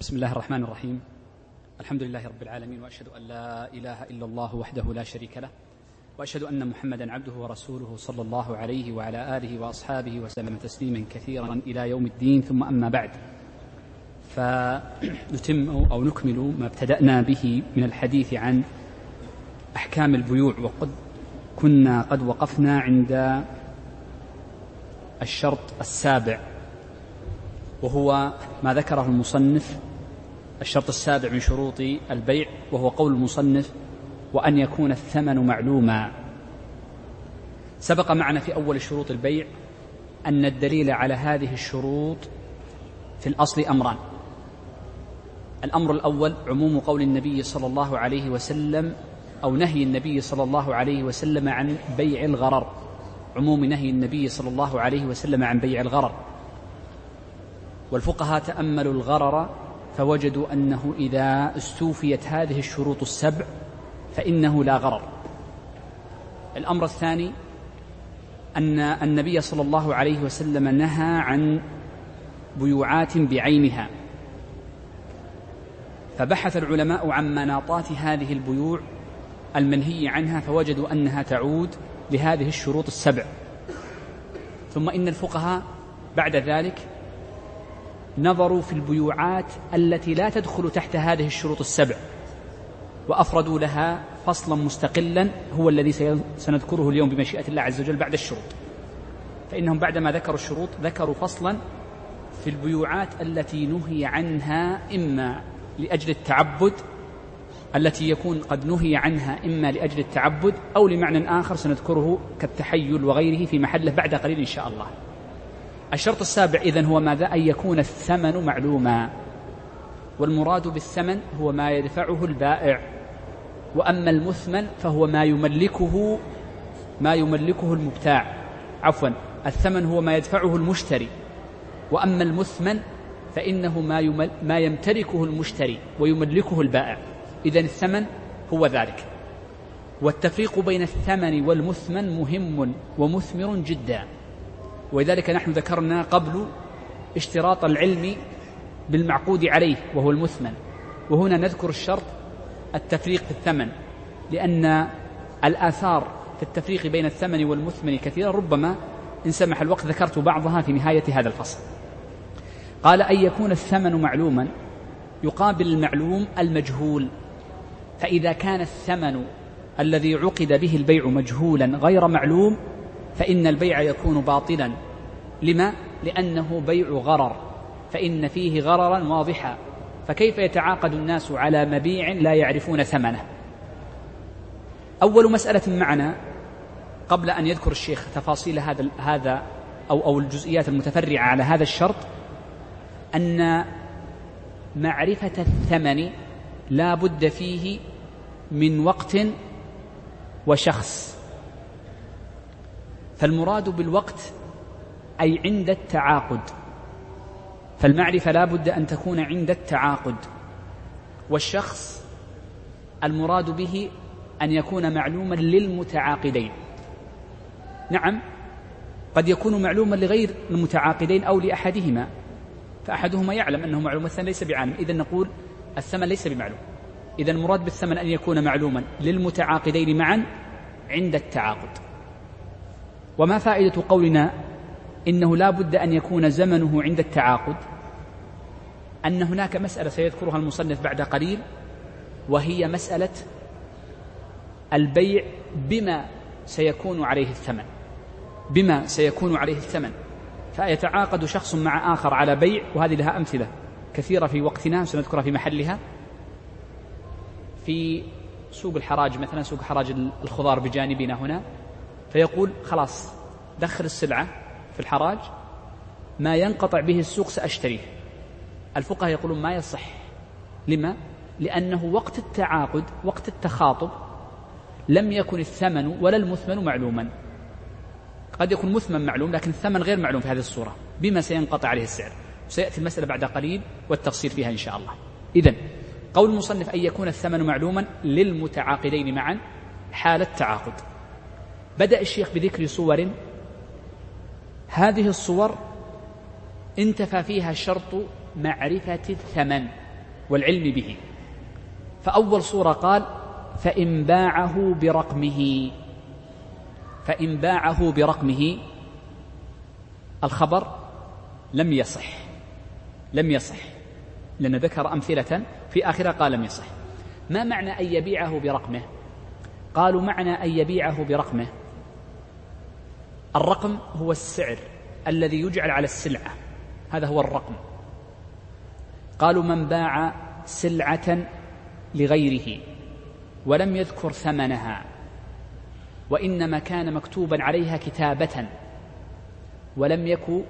بسم الله الرحمن الرحيم. الحمد لله رب العالمين وأشهد أن لا إله إلا الله وحده لا شريك له وأشهد أن محمدا عبده ورسوله صلى الله عليه وعلى آله وأصحابه وسلم تسليما كثيرا إلى يوم الدين. ثم أما بعد فنتم أو نكمل ما ابتدأنا به من الحديث عن أحكام البيوع وقد كنا قد وقفنا عند الشرط السابع وهو ما ذكره المصنف الشرط السابع من شروط البيع وهو قول المصنف وأن يكون الثمن معلوما. سبق معنا في أول شروط البيع أن الدليل على هذه الشروط في الأصل أمران. الأمر الأول عموم قول النبي صلى الله عليه وسلم أو نهي النبي صلى الله عليه وسلم عن بيع الغرر. عموم نهي النبي صلى الله عليه وسلم عن بيع الغرر. والفقهاء تأملوا الغرر فوجدوا أنه إذا استوفيت هذه الشروط السبع فإنه لا غرر. الأمر الثاني أن النبي صلى الله عليه وسلم نهى عن بيوعات بعينها. فبحث العلماء عن مناطات هذه البيوع المنهي عنها فوجدوا أنها تعود لهذه الشروط السبع. ثم إن الفقهاء بعد ذلك نظروا في البيوعات التي لا تدخل تحت هذه الشروط السبع وأفردوا لها فصلا مستقلا هو الذي سنذكره اليوم بمشيئة الله عز وجل بعد الشروط. فإنهم بعدما ذكروا الشروط ذكروا فصلا في البيوعات التي نهي عنها إما لأجل التعبد التي يكون قد نهي عنها إما لأجل التعبد أو لمعنى آخر سنذكره كالتحيل وغيره في محله بعد قليل إن شاء الله. الشرط السابع إذن هو ماذا؟ أن يكون الثمن معلوما. والمراد بالثمن هو ما يدفعه البائع. وأما المثمن فهو ما يملكه ما يملكه المبتاع. عفوا الثمن هو ما يدفعه المشتري. وأما المثمن فإنه ما, يمل ما يمتلكه المشتري ويملكه البائع. إذا الثمن هو ذلك. والتفريق بين الثمن والمثمن مهم ومثمر جدا. ولذلك نحن ذكرنا قبل اشتراط العلم بالمعقود عليه وهو المثمن. وهنا نذكر الشرط التفريق في الثمن لأن الآثار في التفريق بين الثمن والمثمن كثيرا ربما إن سمح الوقت ذكرت بعضها في نهاية هذا الفصل. قال أن يكون الثمن معلوما يقابل المعلوم المجهول فإذا كان الثمن الذي عقد به البيع مجهولا غير معلوم فإن البيع يكون باطلا. لما؟ لأنه بيع غرر. فإن فيه غررا واضحا. فكيف يتعاقد الناس على مبيع لا يعرفون ثمنه؟ أول مسألة معنا قبل أن يذكر الشيخ تفاصيل هذا هذا أو أو الجزئيات المتفرعة على هذا الشرط أن معرفة الثمن لا بد فيه من وقت وشخص. فالمراد بالوقت أي عند التعاقد. فالمعرفة لا بد أن تكون عند التعاقد. والشخص المراد به أن يكون معلوما للمتعاقدين. نعم قد يكون معلوما لغير المتعاقدين أو لأحدهما فأحدهما يعلم أنه معلوم الثاني ليس بعالم. إذا نقول الثمن ليس بمعلوم. إذا المراد بالثمن أن يكون معلوما للمتعاقدين معا عند التعاقد. وما فائدة قولنا إنه لا بد أن يكون زمنه عند التعاقد؟ أن هناك مسألة سيذكرها المصنف بعد قليل وهي مسألة البيع بما سيكون عليه الثمن. بما سيكون عليه الثمن. فيتعاقد شخص مع آخر على بيع وهذه لها أمثلة كثيرة في وقتنا سنذكرها في محلها. في سوق الحراج مثلا سوق حراج الخضار بجانبنا هنا فيقول خلاص دخل السلعة في الحراج ما ينقطع به السوق سأشتريه. الفقهاء يقولون ما يصح. لما؟ لأنه وقت التعاقد وقت التخاطب لم يكن الثمن ولا المثمن معلوما. قد يكون مثمن معلوم لكن الثمن غير معلوم في هذه الصورة. بما سينقطع عليه السعر. سيأتي المسألة بعد قليل والتفصيل فيها إن شاء الله. إذا قول المصنف أن يكون الثمن معلوما للمتعاقدين معا حال التعاقد. بدأ الشيخ بذكر صور هذه الصور انتفى فيها شرط معرفة الثمن والعلم به. فأول صورة قال فإن باعه برقمه. فإن باعه برقمه. الخبر لم يصح. لم يصح. لأن ذكر أمثلة في آخرها قال لم يصح. ما معنى أن يبيعه برقمه؟ قالوا معنى أن يبيعه برقمه. الرقم هو السعر الذي يجعل على السلعة. هذا هو الرقم. قالوا من باع سلعة لغيره ولم يذكر ثمنها وإنما كان مكتوبا عليها كتابة ولم يكن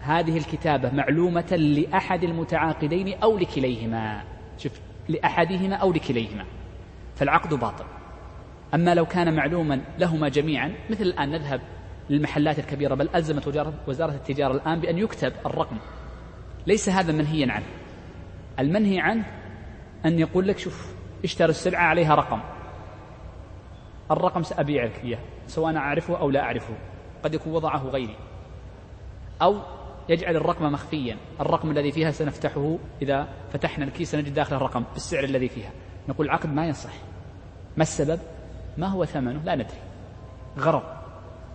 هذه الكتابة معلومة لأحد المتعاقدين أو لكليهما. شوف لأحدهما أو لكليهما. فالعقد باطل. أما لو كان معلوما لهما جميعا مثل الآن نذهب للمحلات الكبيرة بل ألزمت وزارة التجارة الآن بأن يكتب الرقم. ليس هذا منهيا عنه. المنهي عنه أن يقول لك شوف اشتري السلعة عليها رقم. الرقم سأبيع لك إياه سواء أنا أعرفه أو لا أعرفه قد يكون وضعه غيري. أو يجعل الرقم مخفيا. الرقم الذي فيها سنفتحه إذا فتحنا الكيس نجد داخل الرقم بالسعر الذي فيها. نقول العقد ما يصح. ما السبب؟ ما هو ثمنه؟ لا ندري. غرض.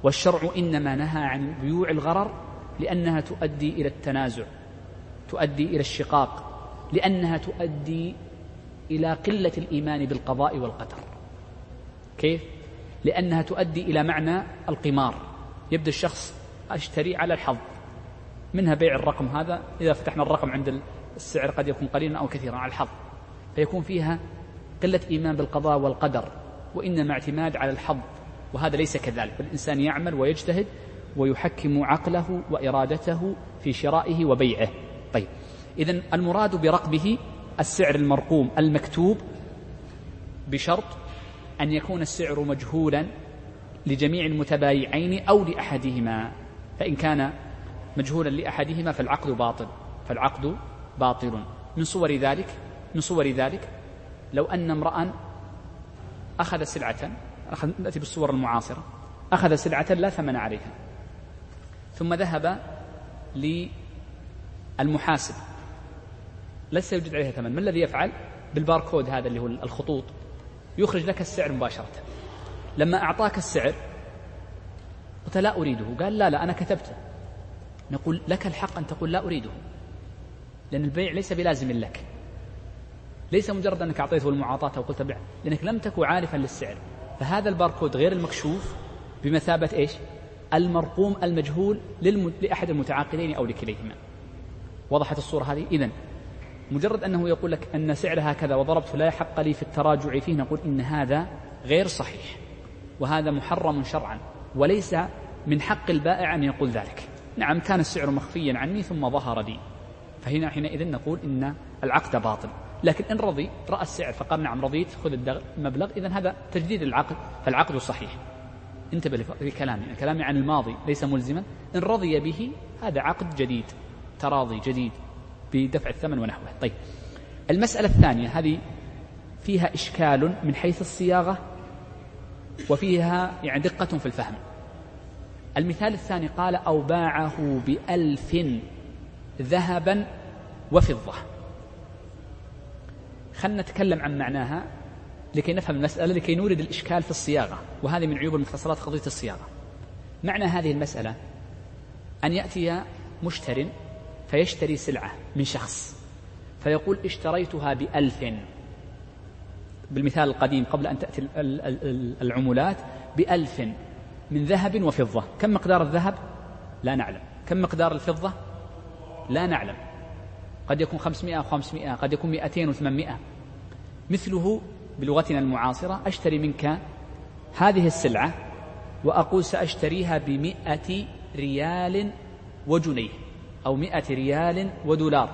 والشرع إنما نهى عن بيوع الغرر لأنها تؤدي إلى التنازع تؤدي إلى الشقاق لأنها تؤدي إلى قلة الإيمان بالقضاء والقدر. كيف؟ لأنها تؤدي إلى معنى القمار. يبدأ الشخص أشتري على الحظ. منها بيع الرقم هذا إذا فتحنا الرقم عند السعر قد يكون قليلا أو كثيرا على الحظ. فيكون فيها قلة إيمان بالقضاء والقدر وإنما اعتماد على الحظ. وهذا ليس كذلك. الإنسان يعمل ويجتهد ويحكم عقله وإرادته في شرائه وبيعه. طيب إذا المراد برقبه السعر المرقوم المكتوب بشرط أن يكون السعر مجهولا لجميع المتبايعين أو لأحدهما. فإن كان مجهولا لأحدهما فالعقد باطل فالعقد باطل. من صور ذلك من صور ذلك لو أن امرأ أخذ سلعة نأتي بالصور المعاصرة. أخذ سلعة لا ثمن عليها. ثم ذهب للمحاسب. ليس يوجد عليها ثمن. ما الذي يفعل؟ بالباركود هذا اللي هو الخطوط. يخرج لك السعر مباشرة. لما أعطاك السعر قلت لا أريده. قال لا لا أنا كتبته. نقول لك الحق أن تقول لا أريده. لأن البيع ليس بلازم لك. ليس مجرد أنك أعطيته المعاطاة أو قلت بيع لأنك لم تكن عارفا للسعر. فهذا الباركود غير المكشوف بمثابة إيش؟ المرقوم المجهول للم... لأحد المتعاقدين أو لكليهما. وضحت الصورة هذه؟ إذن مجرد أنه يقول لك أن سعرها كذا وضربت لا حق لي في التراجع فيه نقول إن هذا غير صحيح وهذا محرم شرعا وليس من حق البائع أن يقول ذلك. نعم كان السعر مخفيا عني ثم ظهر لي. فهنا حينئذ نقول إن العقد باطل. لكن إن رضي رأى السعر فقال نعم رضيت خذ المبلغ. إذا هذا تجديد العقد فالعقد صحيح. انتبه لكلامي. كلامي عن الماضي ليس ملزما. إن رضي به هذا عقد جديد تراضي جديد بدفع الثمن ونحوه. طيب. المسألة الثانية هذه فيها إشكال من حيث الصياغة وفيها يعني دقة في الفهم. المثال الثاني قال أو باعه بألف ذهبا وفضة. خلنا نتكلم عن معناها لكي نفهم المسألة لكي نورد الإشكال في الصياغة. وهذه من عيوب المختصرات قضية الصياغة. معنى هذه المسألة؟ أن يأتي مشتر فيشتري سلعة من شخص فيقول اشتريتها بألف. بالمثال القديم قبل أن تأتي العمولات بألف من ذهب وفضة. كم مقدار الذهب؟ لا نعلم. كم مقدار الفضة؟ لا نعلم. قد يكون خمسمائة وخمسمائة قد يكون مئتين وثمانمائة. مثله بلغتنا المعاصرة أشتري منك هذه السلعة وأقول سأشتريها بمئة ريال وجنيه أو مئة ريال ودولار.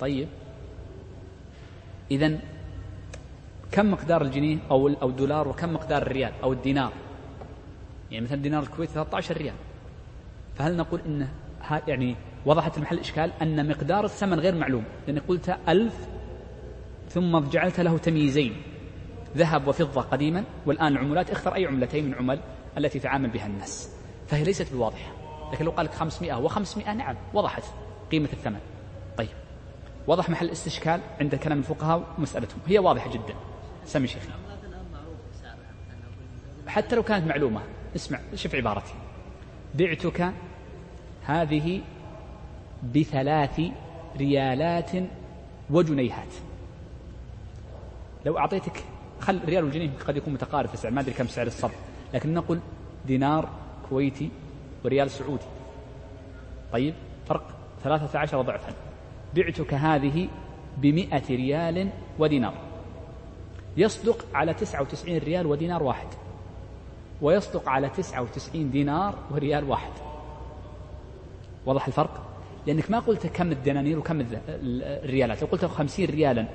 طيب. إذا كم مقدار الجنيه أو أو الدولار وكم مقدار الريال أو الدينار؟ يعني مثلا دينار الكويت 13 ريال. فهل نقول إن يعني وضحت المحل إشكال أن مقدار الثمن غير معلوم لأني قلت ألف ثم جعلت له تمييزين ذهب وفضة قديما والآن العملات اختر أي عملتين من عمل التي تعامل بها الناس. فهي ليست بواضحة لكن لو قال لك 500 و500 نعم وضحت قيمة الثمن. طيب وضح محل الاستشكال عند كلام الفقهاء ومسألتهم. هي واضحة جدا. سمي شيخي. حتى لو كانت معلومة اسمع شوف عبارتي. بعتك هذه بثلاث ريالات وجنيهات. لو أعطيتك خل ريال والجنيه قد يكون متقارب في السعر ما أدري كم سعر الصرف لكن نقول دينار كويتي وريال سعودي. طيب فرق ثلاثة عشر ضعفا. بعتك هذه بمئة ريال ودينار. يصدق على تسعة وتسعين ريال ودينار واحد. ويصدق على تسعة وتسعين دينار وريال واحد. وضح الفرق؟ لأنك ما قلت كم الدنانير وكم الريالات. لو قلت خمسين ريالا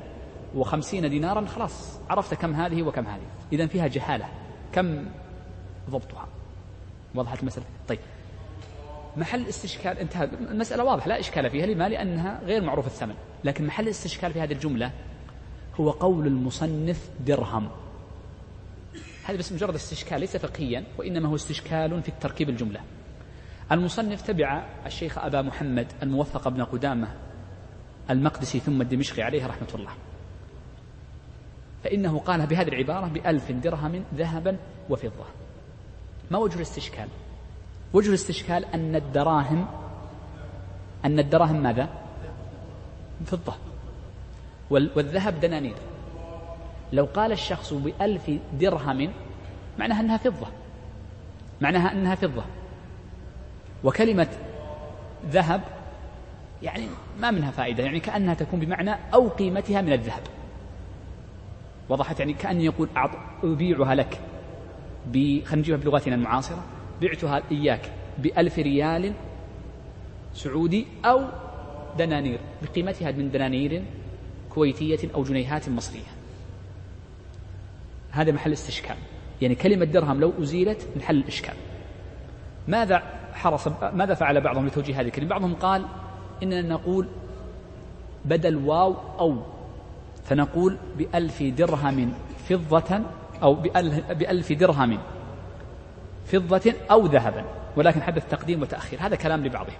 وخمسين دينارا خلاص عرفت كم هذه وكم هذه. إذا فيها جهالة. كم ضبطها؟ وضحت المسألة؟ طيب. محل استشكال انتهى. المسألة واضحة لا إشكال فيها. لما؟ لأنها غير معروف الثمن. لكن محل الاستشكال في هذه الجملة هو قول المصنف درهم. هذا بس مجرد استشكال ليس فقهيا وإنما هو استشكال في التركيب الجملة. المصنف تبع الشيخ أبا محمد الموفق بن قدامة المقدسي ثم الدمشقي عليه رحمة الله. فإنه قال بهذه العبارة بألف درهم ذهبا وفضة. ما وجه الاستشكال؟ وجه الاستشكال أن الدراهم أن الدراهم ماذا؟ فضة. والذهب دنانير. لو قال الشخص بألف درهم معناها أنها فضة. معناها أنها فضة. وكلمة ذهب يعني ما منها فائدة يعني كأنها تكون بمعنى أو قيمتها من الذهب. وضحت يعني كأن يقول أبيعها لك خلينا نجيبها بلغتنا المعاصرة بعتها إياك بألف ريال سعودي أو دنانير بقيمتها من دنانير كويتية أو جنيهات مصرية. هذا محل استشكال. يعني كلمة درهم لو أزيلت نحل الإشكال ماذا حرص ماذا فعل بعضهم لتوجيه هذه الكلمة؟ بعضهم قال إننا نقول بدل واو أو فنقول بألف درهم فضة أو بألف درهم فضة أو ذهبا ولكن حدث تقديم وتأخير. هذا كلام لبعضهم.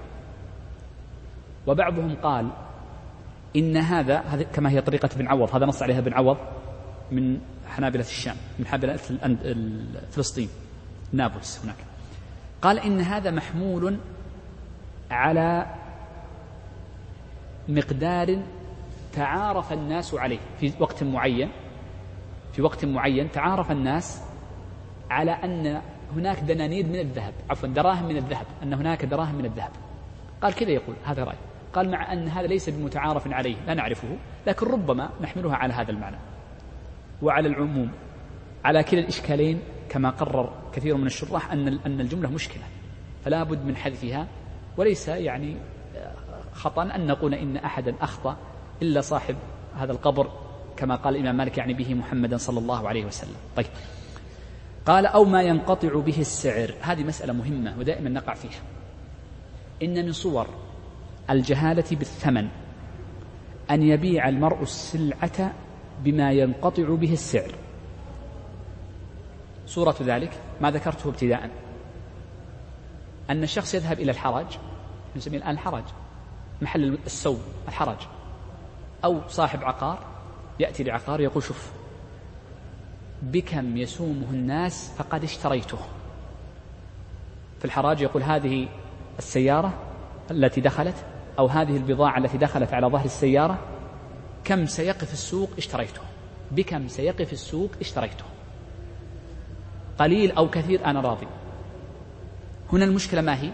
وبعضهم قال إن هذا كما هي طريقة ابن عوض هذا نص عليها ابن عوض من حنابلة الشام من حنابلة فلسطين نابلس هناك. قال إن هذا محمول على مقدار تعارف الناس عليه. في وقت معين في وقت معين تعارف الناس على أن هناك دنانير من الذهب عفوا دراهم من الذهب أن هناك دراهم من الذهب. قال كذا يقول هذا رأي. قال مع أن هذا ليس بمتعارف عليه لا نعرفه لكن ربما نحملها على هذا المعنى. وعلى العموم على كلا الإشكالين كما قرر كثير من الشراح أن أن الجملة مشكلة فلا بد من حذفها وليس يعني خطأ أن نقول إن أحدا أخطأ إلا صاحب هذا القبر كما قال الإمام مالك يعني به محمدا صلى الله عليه وسلم. طيب. قال أو ما ينقطع به السعر. هذه مسألة مهمة ودائما نقع فيها. إن من صور الجهالة بالثمن أن يبيع المرء السلعة بما ينقطع به السعر. صورة ذلك ما ذكرته ابتداء. أن الشخص يذهب إلى الحرج نسميه الآن الحرج محل السوق الحرج. أو صاحب عقار يأتي لعقار يقول شوف بكم يسومه الناس فقد اشتريته. في الحراج يقول هذه السيارة التي دخلت أو هذه البضاعة التي دخلت على ظهر السيارة كم سيقف السوق اشتريته. بكم سيقف السوق اشتريته. قليل أو كثير أنا راضي. هنا المشكلة ما هي؟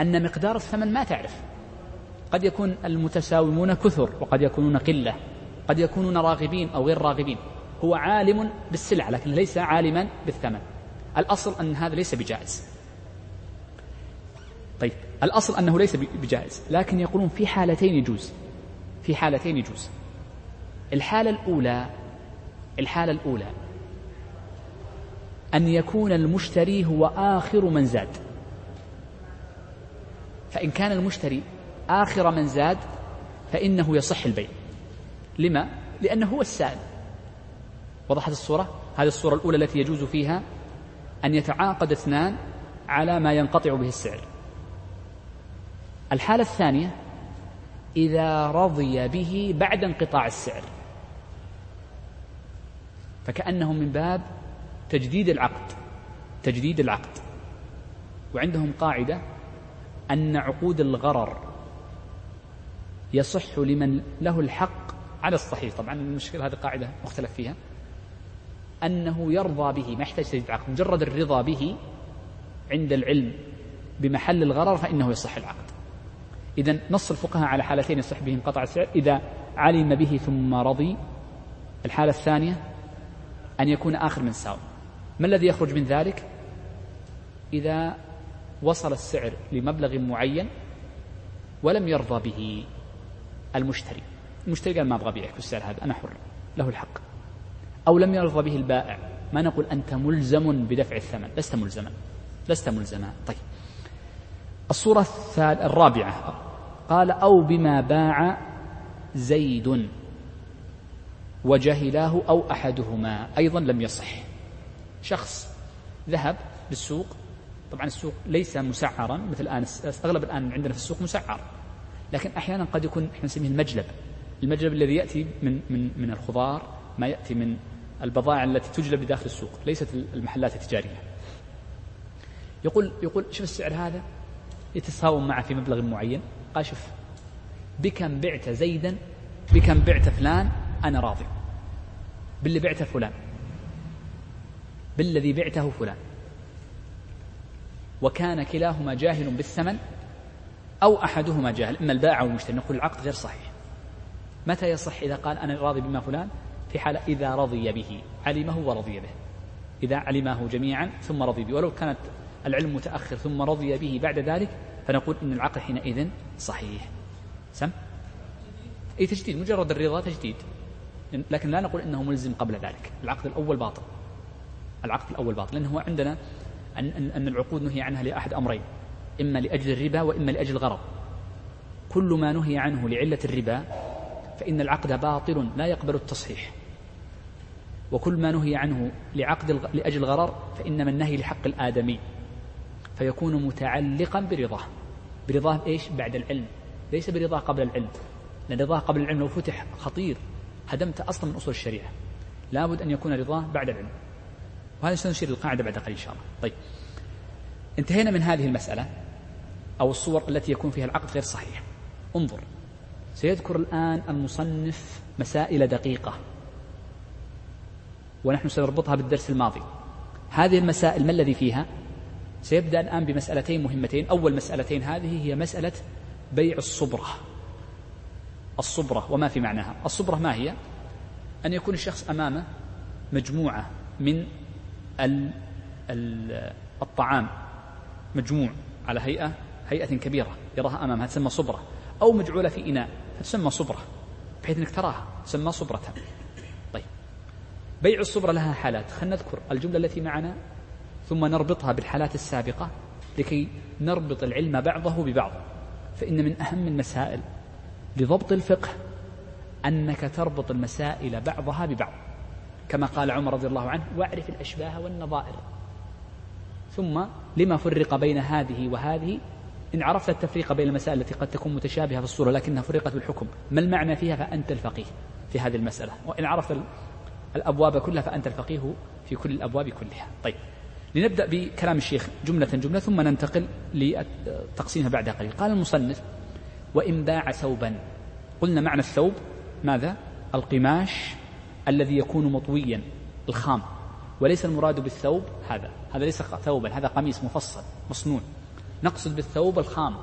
أن مقدار الثمن ما تعرف. قد يكون المتساومون كثر وقد يكونون قلة. قد يكونون راغبين أو غير راغبين. هو عالم بالسلع لكن ليس عالما بالثمن. الأصل أن هذا ليس بجائز. طيب الأصل أنه ليس بجائز. لكن يقولون في حالتين يجوز. في حالتين يجوز. الحالة الأولى الحالة الأولى أن يكون المشتري هو آخر من زاد. فإن كان المشتري آخر من زاد فإنه يصح البيع. لما؟ لأنه هو السائل. وضحت الصورة؟ هذه الصورة الأولى التي يجوز فيها أن يتعاقد اثنان على ما ينقطع به السعر. الحالة الثانية إذا رضي به بعد انقطاع السعر. فكأنه من باب تجديد العقد تجديد العقد. وعندهم قاعدة أن عقود الغرر يصح لمن له الحق على الصحيح. طبعا المشكلة هذه قاعدة مختلف فيها. أنه يرضى به ما يحتاج تجديد عقد مجرد الرضا به عند العلم بمحل الغرر فإنه يصح العقد. إذا نص الفقهاء على حالتين يصح بهم قطع السعر إذا علم به ثم رضي الحالة الثانية أن يكون آخر من ساو ما الذي يخرج من ذلك؟ إذا وصل السعر لمبلغ معين ولم يرضى به المشتري. المشتري قال ما أبغى أبيعك بالسعر هذا أنا حر له الحق. أو لم يرضى به البائع ما نقول أنت ملزم بدفع الثمن. لست ملزما لست ملزما. طيب. الصورة الرابعة قال أو بما باع زيد وجهلاه أو أحدهما أيضا لم يصح. شخص ذهب للسوق طبعا السوق ليس مسعرا مثل الآن أغلب الآن عندنا في السوق مسعر. لكن أحيانا قد يكون إحنا نسميه المجلب. المجلب الذي يأتي من من من الخضار ما يأتي من البضائع التي تجلب بداخل السوق ليست المحلات التجارية. يقول يقول شوف السعر هذا؟ يتساوم معه في مبلغ معين. قال شوف بكم بعت زيدا بكم بعت فلان أنا راضي. باللي بعته فلان. بالذي بعته فلان. وكان كلاهما جاهل بالثمن أو أحدهما جاهل. إما البائع أو المشتري. نقول العقد غير صحيح. متى يصح إذا قال أنا راضي بما فلان؟ في حالة إذا رضي به. علمه ورضي به. إذا علمه جميعا ثم رضي به. ولو كانت العلم متأخر ثم رضي به بعد ذلك فنقول إن العقد حينئذ صحيح. سم؟ أي تجديد. مجرد الرضا تجديد. لكن لا نقول إنه ملزم قبل ذلك. العقد الأول باطل. العقد الأول باطل لأنه هو عندنا أن, أن العقود نهي عنها لأحد أمرين إما لأجل الربا وإما لأجل الغرض. كل ما نهي عنه لعلة الربا فإن العقد باطل لا يقبل التصحيح. وكل ما نهي عنه لعقد لأجل الغرر فإنما النهي لحق الآدمي. فيكون متعلقا برضاه. برضاه إيش؟ بعد العلم. ليس برضاه قبل العلم. لأن رضاه قبل العلم لو فتح خطير هدمت أصلا من أصول الشريعة. لابد أن يكون رضاه بعد العلم. وهذا سنشير القاعدة بعد قليل إن شاء الله. طيب. انتهينا من هذه المسألة أو الصور التي يكون فيها العقد غير صحيح. انظر. سيذكر الآن المصنف مسائل دقيقة. ونحن سنربطها بالدرس الماضي. هذه المسائل ما الذي فيها؟ سيبدأ الآن بمسألتين مهمتين. أول مسألتين هذه هي مسألة بيع الصبرة. الصبرة وما في معناها؟ الصبرة ما هي؟ أن يكون الشخص أمامه مجموعة من الطعام مجموع على هيئة هيئة كبيرة يراها أمامها تسمى صبرة أو مجعولة في إناء فتسمى صبرة بحيث أنك تراها تسمى صبرة. طيب. بيع الصبرة لها حالات. خلينا نذكر الجملة التي معنا ثم نربطها بالحالات السابقة لكي نربط العلم بعضه ببعض. فإن من أهم المسائل لضبط الفقه أنك تربط المسائل بعضها ببعض. كما قال عمر رضي الله عنه واعرف الأشباه والنظائر. ثم لما فرق بين هذه وهذه؟ إن عرفت التفريق بين المسائل التي قد تكون متشابهة في الصورة لكنها فرقت بالحكم. ما المعنى فيها؟ فأنت الفقيه في هذه المسألة. وإن عرفت الأبواب كلها فأنت الفقيه في كل الأبواب كلها. طيب لنبدأ بكلام الشيخ جملة جملة ثم ننتقل لتقسيمها بعد قليل. قال المصنف وإن باع ثوبا. قلنا معنى الثوب ماذا؟ القماش الذي يكون مطويا الخام. وليس المراد بالثوب هذا. هذا ليس ثوبا هذا قميص مفصل مصنوع. نقصد بالثوب الخام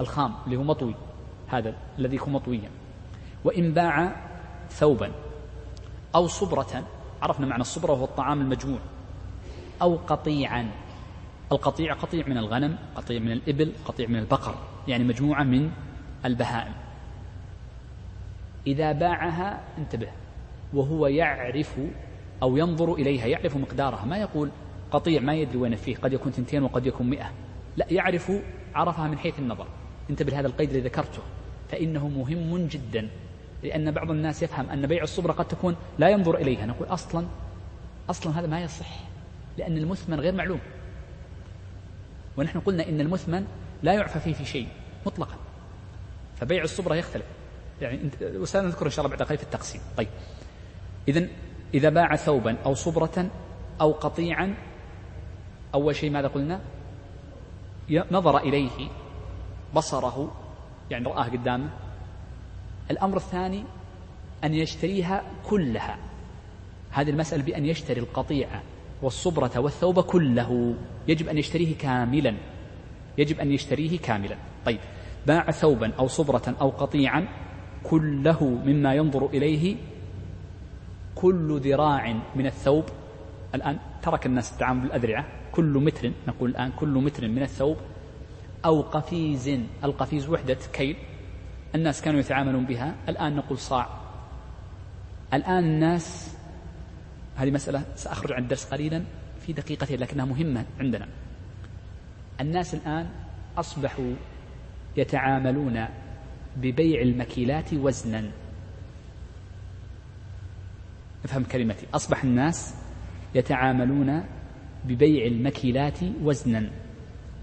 الخام اللي هو مطوي هذا الذي يكون مطويا. وإن باع ثوبا أو صبرة عرفنا معنى الصبرة وهو الطعام المجموع أو قطيعا. القطيع قطيع من الغنم قطيع من الإبل قطيع من البقر يعني مجموعة من البهائم. إذا باعها انتبه. وهو يعرف أو ينظر إليها يعرف مقدارها. ما يقول قطيع ما يدري وين فيه قد يكون ثنتين وقد يكون مئة. لا يعرف عرفها من حيث النظر. انتبه لهذا القيد الذي ذكرته فإنه مهم جدا لأن بعض الناس يفهم أن بيع الصبرة قد تكون لا ينظر إليها. نقول أصلا أصلا هذا ما يصح لأن المثمن غير معلوم. ونحن قلنا إن المثمن لا يعفى فيه في شيء مطلقا. فبيع الصبرة يختلف. يعني وسنذكر إن شاء الله بعد قليل في التقسيم. طيب. إذا إذا باع ثوبا أو صبرة أو قطيعا أول شيء ماذا قلنا؟ نظر إليه بصره يعني رآه قدامه. الأمر الثاني أن يشتريها كلها. هذه المسألة بأن يشتري القطيعة والصبرة والثوب كله. يجب أن يشتريه كاملا. يجب أن يشتريه كاملا. طيب باع ثوبا أو صبرة أو قطيعا كله مما ينظر إليه كل ذراع من الثوب. الآن ترك الناس التعامل بالأذرعة كل متر نقول الآن كل متر من الثوب أو قفيز. القفيز وحدة كيل. الناس كانوا يتعاملون بها. الآن نقول صاع. الآن الناس هذه مسألة سأخرج عن الدرس قليلا في دقيقتين لكنها مهمة عندنا. الناس الآن أصبحوا يتعاملون ببيع المكيلات وزنا. أفهم كلمتي. أصبح الناس يتعاملون ببيع المكيلات وزنا.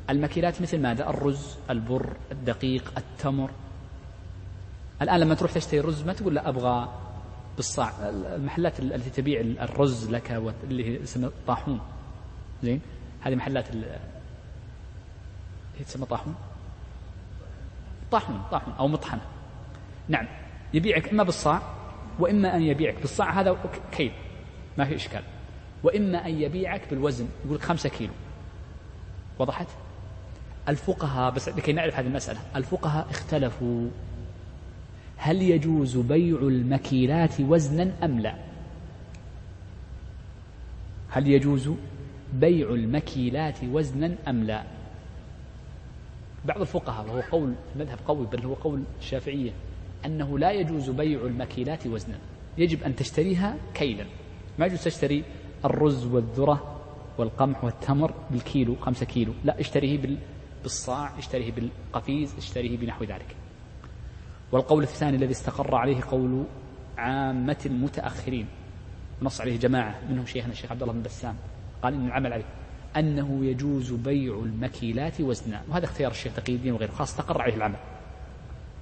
المكيلات مثل ماذا؟ الرز البر الدقيق التمر. الآن لما تروح تشتري رز ما تقول لا أبغى بالصاع. المحلات التي تبيع الرز لك اللي هي اسمها طاحون. زين؟ هذه محلات هي تسمى طاحون. طاحون طاحون أو مطحنة. نعم يبيعك إما بالصاع وإما أن يبيعك بالصاع هذا كيل. ما في إشكال. وإما أن يبيعك بالوزن يقول لك خمسة كيلو. وضحت؟ الفقهاء بس لكي نعرف هذه المسألة الفقهاء اختلفوا. هل يجوز بيع المكيلات وزنا أم لا؟ هل يجوز بيع المكيلات وزنا أم لا؟ بعض الفقهاء وهو قول مذهب قوي بل هو قول الشافعية أنه لا يجوز بيع المكيلات وزنا. يجب أن تشتريها كيلا. ما يجوز تشتري الرز والذرة والقمح والتمر بالكيلو خمسة كيلو. لا اشتريه بالصاع اشتريه بالقفيز اشتريه بنحو ذلك. والقول الثاني الذي استقر عليه قول عامة المتأخرين نص عليه جماعة منهم شيخنا الشيخ عبد الله بن بسام قال إن العمل عليه أنه يجوز بيع المكيلات وزنا. وهذا اختيار الشيخ تقي الدين وغيره خاص استقر عليه العمل.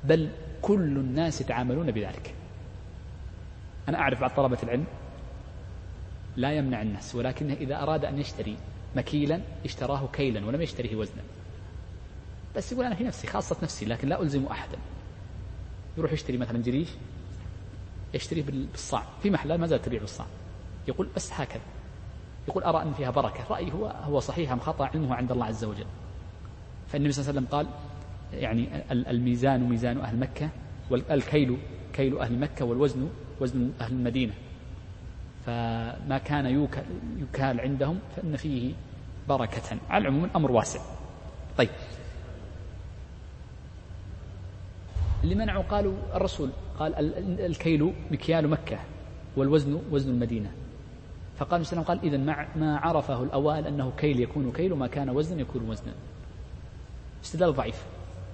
بل كل الناس يتعاملون بذلك. أنا أعرف بعض طلبة العلم لا يمنع الناس ولكنه إذا أراد أن يشتري مكيلا اشتراه كيلا ولم يشتريه وزنا. بس يقول أنا في نفسي خاصة نفسي لكن لا ألزم أحدا. يروح يشتري مثلا جريش يشتريه بالصاع. في محلات ما زالت تبيع بالصاع يقول بس هكذا. يقول أرى أن فيها بركة. رأيه هو هو صحيح أم خطأ؟ علمه عند الله عز وجل. فالنبي صلى الله عليه وسلم قال يعني الميزان ميزان أهل مكة والكيل كيل أهل مكة والوزن وزن أهل المدينة. فما كان يكال عندهم فإن فيه بركة. على العموم الأمر واسع. طيب. اللي منعوا قالوا الرسول؟ قال الكيل مكيال مكة والوزن وزن المدينة. فقال النبي قال إذا ما عرفه الأوائل أنه كيل يكون كيل وما كان وزنا يكون وزنا. استدلال ضعيف.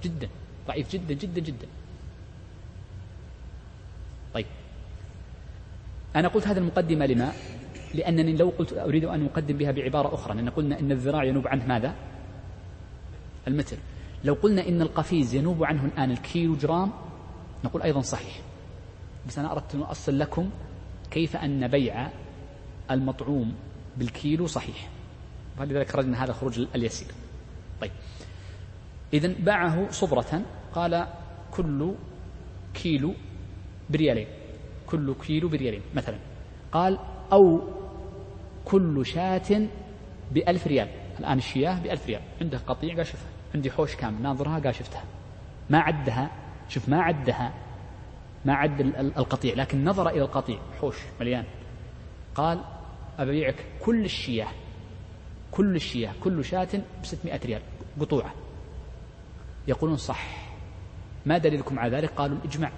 جدا ضعيف جدا جدا جدا. طيب. أنا قلت هذه المقدمة لما؟ لأنني لو قلت أريد أن أقدم بها بعبارة أخرى لأن قلنا إن الذراع ينوب عنه ماذا؟ المتر لو قلنا إن القفيز ينوب عنه الآن الكيلو جرام نقول أيضا صحيح. بس أنا أردت أن أصل لكم كيف أن بيع المطعوم بالكيلو صحيح. ولذلك خرجنا هذا الخروج اليسير. طيب. إذا باعه صبرة. قال كل كيلو بريالين. كل كيلو بريالين مثلا. قال أو كل شاة بألف ريال. الآن الشياه بألف ريال. عنده قطيع قال شوف عندي حوش كامل. ناظرها قال شفتها. ما عدها. شوف ما عدها. ما عد القطيع. لكن نظر إلى القطيع. حوش مليان. قال أبيعك كل الشياه. كل الشياه. كل شاة بستمائة ريال. قطوعة. يقولون صح. ما دليلكم على ذلك؟ قالوا الإجماع.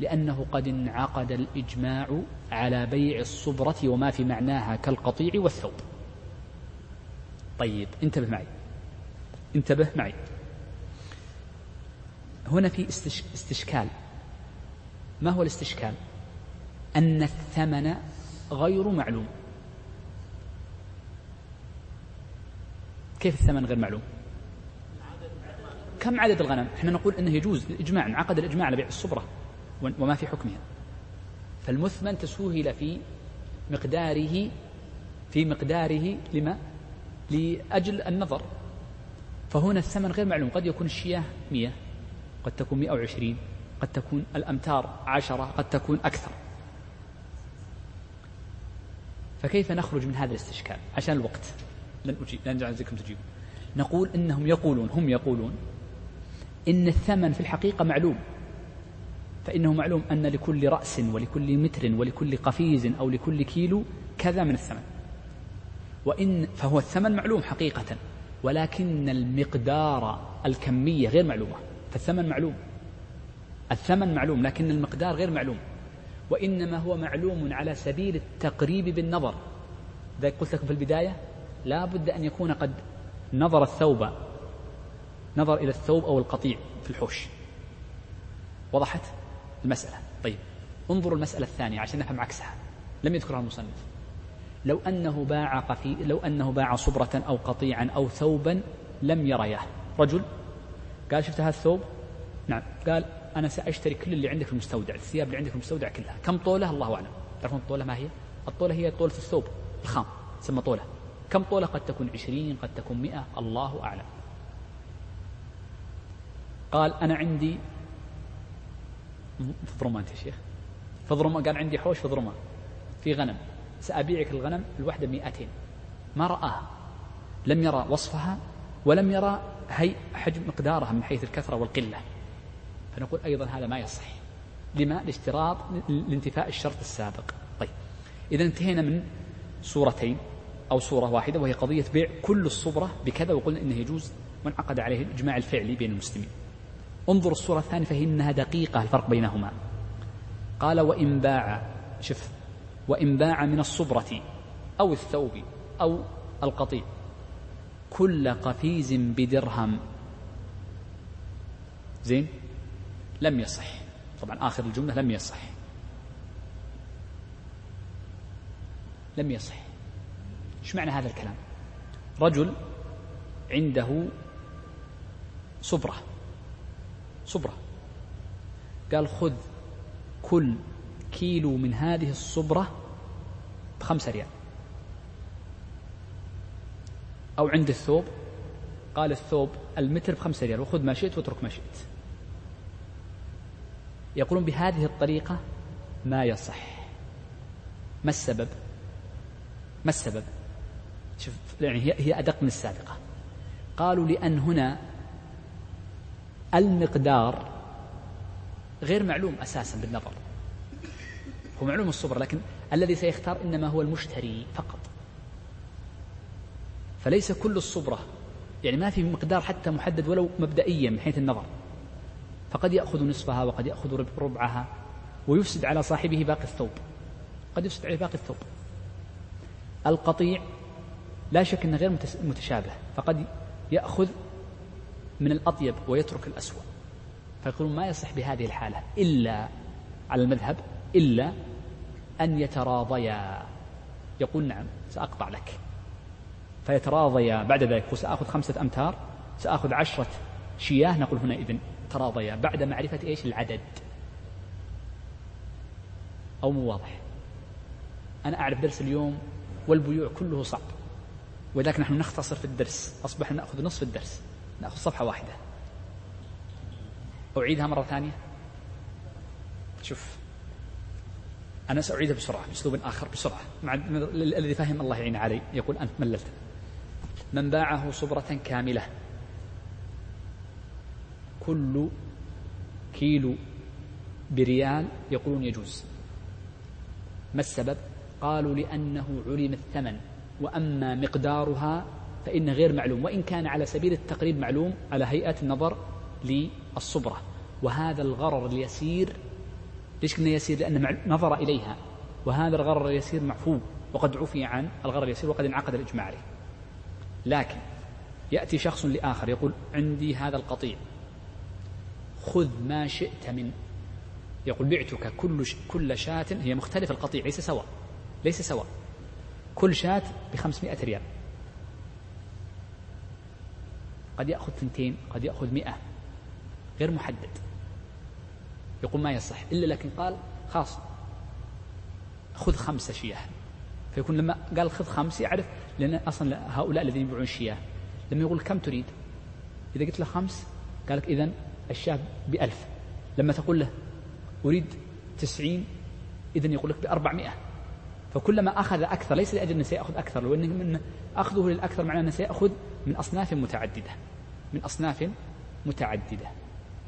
لأنه قد انعقد الإجماع على بيع الصبرة وما في معناها كالقطيع والثوب. طيب انتبه معي. انتبه معي. هنا في استشكال. ما هو الاستشكال؟ أن الثمن غير معلوم. كيف الثمن غير معلوم؟ كم عدد الغنم؟ إحنا نقول إنه يجوز الاجماع انعقد الإجماع على بيع الصبرة وما في حكمها. فالمثمن تسوهل في مقداره في مقداره لما؟ لأجل النظر. فهنا الثمن غير معلوم. قد يكون الشياه مئة قد تكون مئة وعشرين قد تكون الأمتار عشرة قد تكون أكثر. فكيف نخرج من هذا الاستشكال؟ عشان الوقت. لن أجيب لن أجعلكم تجيبون نقول إنهم يقولون هم يقولون إن الثمن في الحقيقة معلوم. فإنه معلوم أن لكل رأس ولكل متر ولكل قفيز أو لكل كيلو كذا من الثمن. وإن فهو الثمن معلوم حقيقة ولكن المقدار الكمية غير معلومة. فالثمن معلوم. الثمن معلوم لكن المقدار غير معلوم. وإنما هو معلوم على سبيل التقريب بالنظر. ذلك قلت لكم في البداية لا بد أن يكون قد نظر الثوب نظر إلى الثوب أو القطيع في الحوش. وضحت المسألة. طيب انظروا المسألة الثانية عشان نفهم عكسها. لم يذكرها المصنف. لو أنه باع قفي لو أنه باع صبرة أو قطيعا أو ثوبا لم يريه. رجل قال شفت هذا الثوب؟ نعم. قال أنا سأشتري كل اللي عندك في المستودع الثياب اللي عندك في المستودع كلها. كم طولة؟ الله أعلم. تعرفون الطولة ما هي؟ الطولة هي طولة الثوب الخام تسمى طولة. كم طولة؟ قد تكون عشرين قد تكون مئة. الله أعلم. قال أنا عندي في ضرمان يا شيخ. في ضرمان قال عندي حوش في ضرمان في غنم. سأبيعك الغنم الوحدة مئتين. ما رآها. لم يرى وصفها ولم يرى هي حجم مقدارها من حيث الكثرة والقلة. فنقول أيضا هذا ما يصح. لما؟ لاشتراط لانتفاء الشرط السابق. طيب. إذا انتهينا من صورتين أو صورة واحدة وهي قضية بيع كل الصبرة بكذا وقلنا إنه يجوز وانعقد عليه الإجماع الفعلي بين المسلمين. انظر الصورة الثانية فهي إنها دقيقة الفرق بينهما؟ قال وإن باع شوف وإن باع من الصبرة أو الثوب أو القطيع كل قفيز بدرهم. زين؟ لم يصح. طبعا آخر الجملة لم يصح. لم يصح. إيش معنى هذا الكلام؟ رجل عنده صبرة. صبرة. قال خذ كل كيلو من هذه الصبرة بخمسة ريال. أو عند الثوب قال الثوب المتر بخمسة ريال وخذ ما شئت واترك ما شئت. يقولون بهذه الطريقة ما يصح. ما السبب؟ ما السبب؟ شوف يعني هي أدق من السابقة. قالوا لأن هنا المقدار غير معلوم أساسا بالنظر. هو معلوم الصبر لكن الذي سيختار إنما هو المشتري فقط. فليس كل الصبرة يعني ما في مقدار حتى محدد ولو مبدئيا من حيث النظر. فقد يأخذ نصفها وقد يأخذ ربعها ويفسد على صاحبه باقي الثوب. قد يفسد عليه باقي الثوب. القطيع لا شك أنه غير متشابه فقد يأخذ من الأطيب ويترك الأسوأ. فيقولون ما يصح بهذه الحالة إلا على المذهب إلا أن يتراضيا. يقول نعم سأقطع لك. فيتراضيا بعد ذلك وسأخذ خمسة أمتار سأخذ عشرة شياه نقول هنا إذن تراضيا بعد معرفة إيش؟ العدد. أو مو واضح. أنا أعرف درس اليوم والبيوع كله صعب ولذلك نحن نختصر في الدرس. أصبح نأخذ نصف الدرس. نأخذ صفحة واحدة. أعيدها مرة ثانية. شوف أنا سأعيدها بسرعة بأسلوب آخر بسرعة. مع الذي فهم الله يعين علي يقول أنت مللت. من باعه صبرة كاملة. كل كيلو بريال يقولون يجوز. ما السبب؟ قالوا لأنه علم الثمن وأما مقدارها فإن غير معلوم وإن كان على سبيل التقريب معلوم على هيئة النظر للصبرة. وهذا الغرر اليسير ليش قلنا يسير؟ لأن نظر إليها. وهذا الغرر اليسير معفو وقد عفي عن الغرر اليسير وقد انعقد الإجماع عليه. لكن يأتي شخص لآخر يقول عندي هذا القطيع خذ ما شئت من يقول بعتك كل كل شاة هي مختلف القطيع ليس سواء ليس سواء. كل شاة بخمسمائة ريال. قد يأخذ ثنتين قد يأخذ مئة. غير محدد. يقول ما يصح. إلا لكن قال خلاص خذ خمسة شياه. فيكون لما قال خذ خمس يعرف لأن أصلا هؤلاء الذين يبيعون الشياه لما يقول كم تريد؟ إذا قلت له خمس قال لك إذن الشاه بألف. لما تقول له أريد تسعين إذن يقول لك بأربعمائة فكلما أخذ أكثر ليس لأجل أنه سيأخذ أكثر لو أن أخذه للأكثر معناه أنه سيأخذ من أصناف متعددة. من أصناف متعددة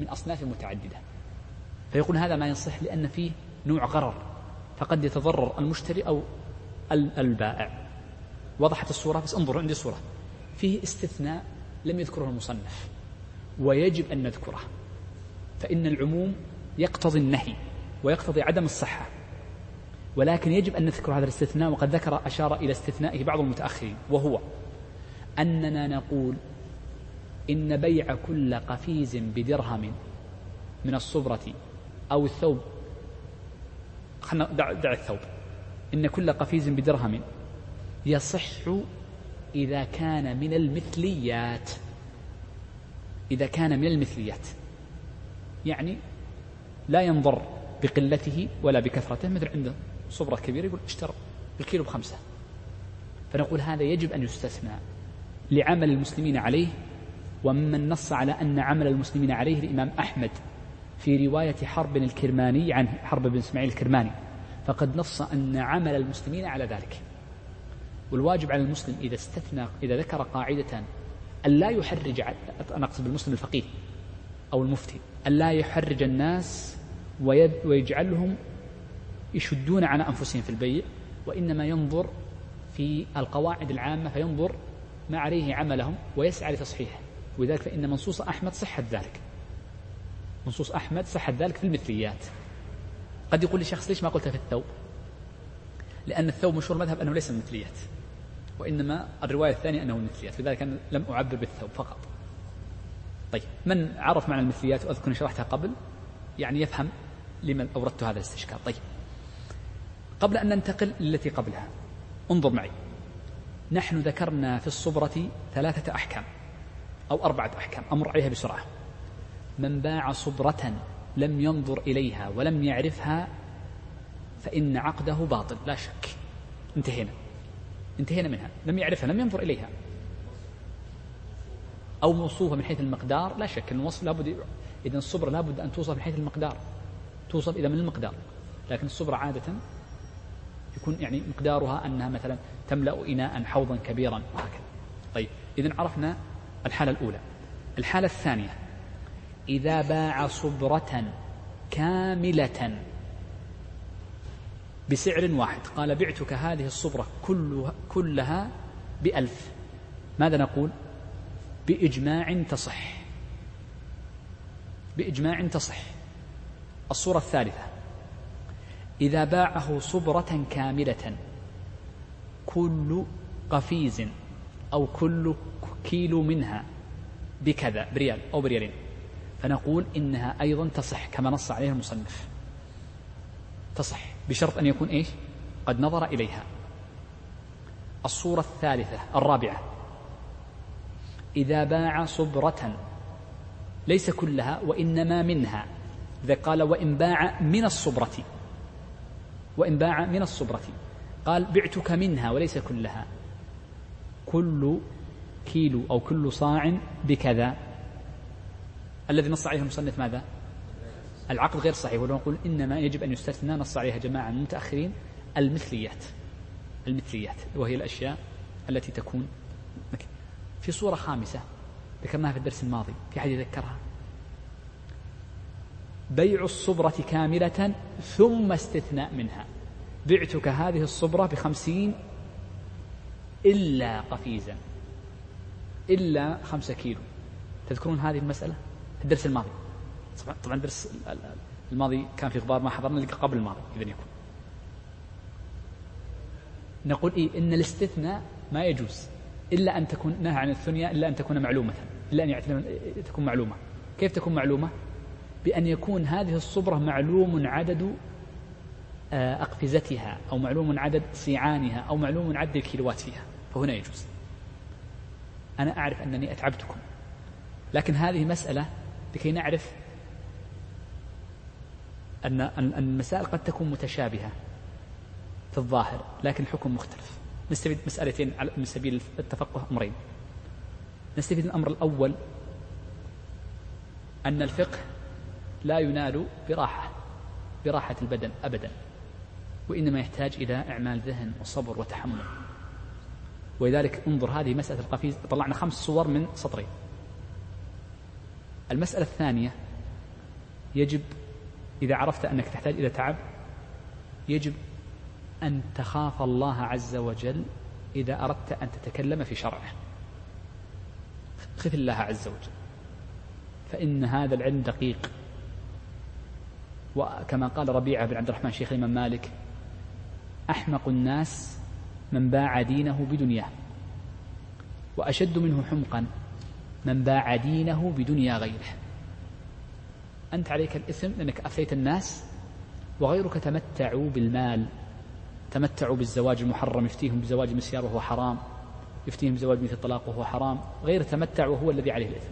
من أصناف متعددة. فيقول هذا ما يصح لأن فيه نوع غرر فقد يتضرر المشتري أو البائع. وضحت الصورة بس انظروا عندي صورة. فيه استثناء لم يذكره المصنف ويجب أن نذكره. فإن العموم يقتضي النهي ويقتضي عدم الصحة ولكن يجب أن نذكر هذا الاستثناء. وقد ذكر أشار إلى استثنائه بعض المتأخرين وهو أننا نقول إن بيع كل قفيز بدرهم من الصبرة أو الثوب. دع, دع الثوب. إن كل قفيز بدرهم يصح إذا كان من المثليات. إذا كان من المثليات. يعني لا ينظر بقلته ولا بكثرته. مثل عنده صبرة كبيرة يقول اشترى الكيلو بخمسة. فنقول هذا يجب أن يستثنى لعمل المسلمين عليه وممن نص على أن عمل المسلمين عليه الإمام أحمد في رواية حرب الكرماني عن حرب بن إسماعيل الكرماني فقد نص أن عمل المسلمين على ذلك. والواجب على المسلم إذا استثنى إذا ذكر قاعدة أن لا يحرج أنا أقصد بالمسلم الفقيه أو المفتي أن لا يحرج الناس ويجعلهم يشدون على أنفسهم في البيع وإنما ينظر في القواعد العامة فينظر ما عليه عملهم ويسعى لتصحيحه. ولذلك فإن منصوص أحمد صحة ذلك. منصوص أحمد صحة ذلك في المثليات. قد يقول لي شخص ليش ما قلتها في الثوب؟ لأن الثوب مشهور مذهب أنه ليس من المثليات وإنما الرواية الثانية أنه من المثليات لذلك أنا لم أعبر بالثوب فقط. طيب من عرف معنى المثليات؟ وأذكر شرحتها قبل يعني يفهم لمن أوردت هذا الاستشكال. طيب قبل أن ننتقل للتي قبلها انظر معي. نحن ذكرنا في الصبرة ثلاثة أحكام. أو أربعة أحكام. أمر عليها بسرعة. من باع صبرة لم ينظر إليها ولم يعرفها فإن عقده باطل. لا شك. انتهينا. انتهينا منها. لم يعرفها لم ينظر إليها. أو موصوفة من حيث المقدار. لا شك أن الوصف لابد إذا الصبرة لابد أن توصف من حيث المقدار. توصف إذا من المقدار؟ لكن الصبرة عادة يكون يعني مقدارها أنها مثلا تملأ إناء حوضا كبيرا وهكذا. طيب إذا عرفنا الحالة الأولى. الحالة الثانية. إذا باع صبرة كاملة بسعر واحد. قال بعتك هذه الصبرة كلها, كلها بألف. ماذا نقول؟ بإجماع تصح. بإجماع تصح. الصورة الثالثة. إذا باعه صبرة كاملة كل قفيز. أو كل كيلو منها بكذا بريال أو بريالين. فنقول إنها أيضا تصح كما نص عليها المصنف. تصح بشرط أن يكون إيش؟ قد نظر إليها. الصورة الثالثة الرابعة. إذا باع صبرة ليس كلها وإنما منها. إذا قال وإن باع من الصبرة وإن باع من الصبرة قال بعتك منها وليس كلها. كل كيلو أو كل صاع بكذا. الذي نص عليه المصنف ماذا؟ العقد غير صحيح ولو نقول إنما يجب أن يستثنى نص عليها جماعة من المتأخرين المثليات. المثليات وهي الأشياء التي تكون في صورة خامسة ذكرناها في الدرس الماضي في حد يذكرها بيع الصبرة كاملة ثم استثناء منها. بعتك هذه الصبرة بخمسين إلا قفيزا. إلا خمسة كيلو. تذكرون هذه المسألة؟ الدرس الماضي. طبعا الدرس الماضي كان في غبار ما حضرنا لقى قبل الماضي إذا يكون. نقول إيه؟ إن الاستثناء ما يجوز. إلا أن تكون نهى عن الثنيا إلا أن تكون معلومة. إلا أن تكون معلومة. كيف تكون معلومة؟ بأن يكون هذه الصبرة معلوم عدد آه، أقفزتها أو معلوم عدد صيعانها أو معلوم عدد الكيلوات فيها. فهنا يجوز. أنا أعرف أنني أتعبتكم. لكن هذه مسألة لكي نعرف أن المسائل قد تكون متشابهة في الظاهر لكن الحكم مختلف. نستفيد مسألتين من سبيل التفقه أمرين. نستفيد الأمر الأول أن الفقه لا ينال براحة براحة البدن أبدا وإنما يحتاج إلى إعمال ذهن وصبر وتحمل. ولذلك انظر هذه مسألة القفيز طلعنا خمس صور من سطرين المسألة الثانية يجب إذا عرفت أنك تحتاج إلى تعب يجب أن تخاف الله عز وجل إذا أردت أن تتكلم في شرعه. خف الله عز وجل فإن هذا العلم دقيق. وكما قال ربيعة بن عبد الرحمن شيخ الإمام مالك أحمق الناس من باع دينه بدنياه. وأشد منه حمقا من باع دينه بدنيا غيره. أنت عليك الإثم لأنك أفتيت الناس وغيرك تمتعوا بالمال تمتعوا بالزواج المحرم يفتيهم بزواج المسيار وهو حرام يفتيهم بزواج مثل الطلاق وهو حرام. غير تمتع وهو الذي عليه الإثم.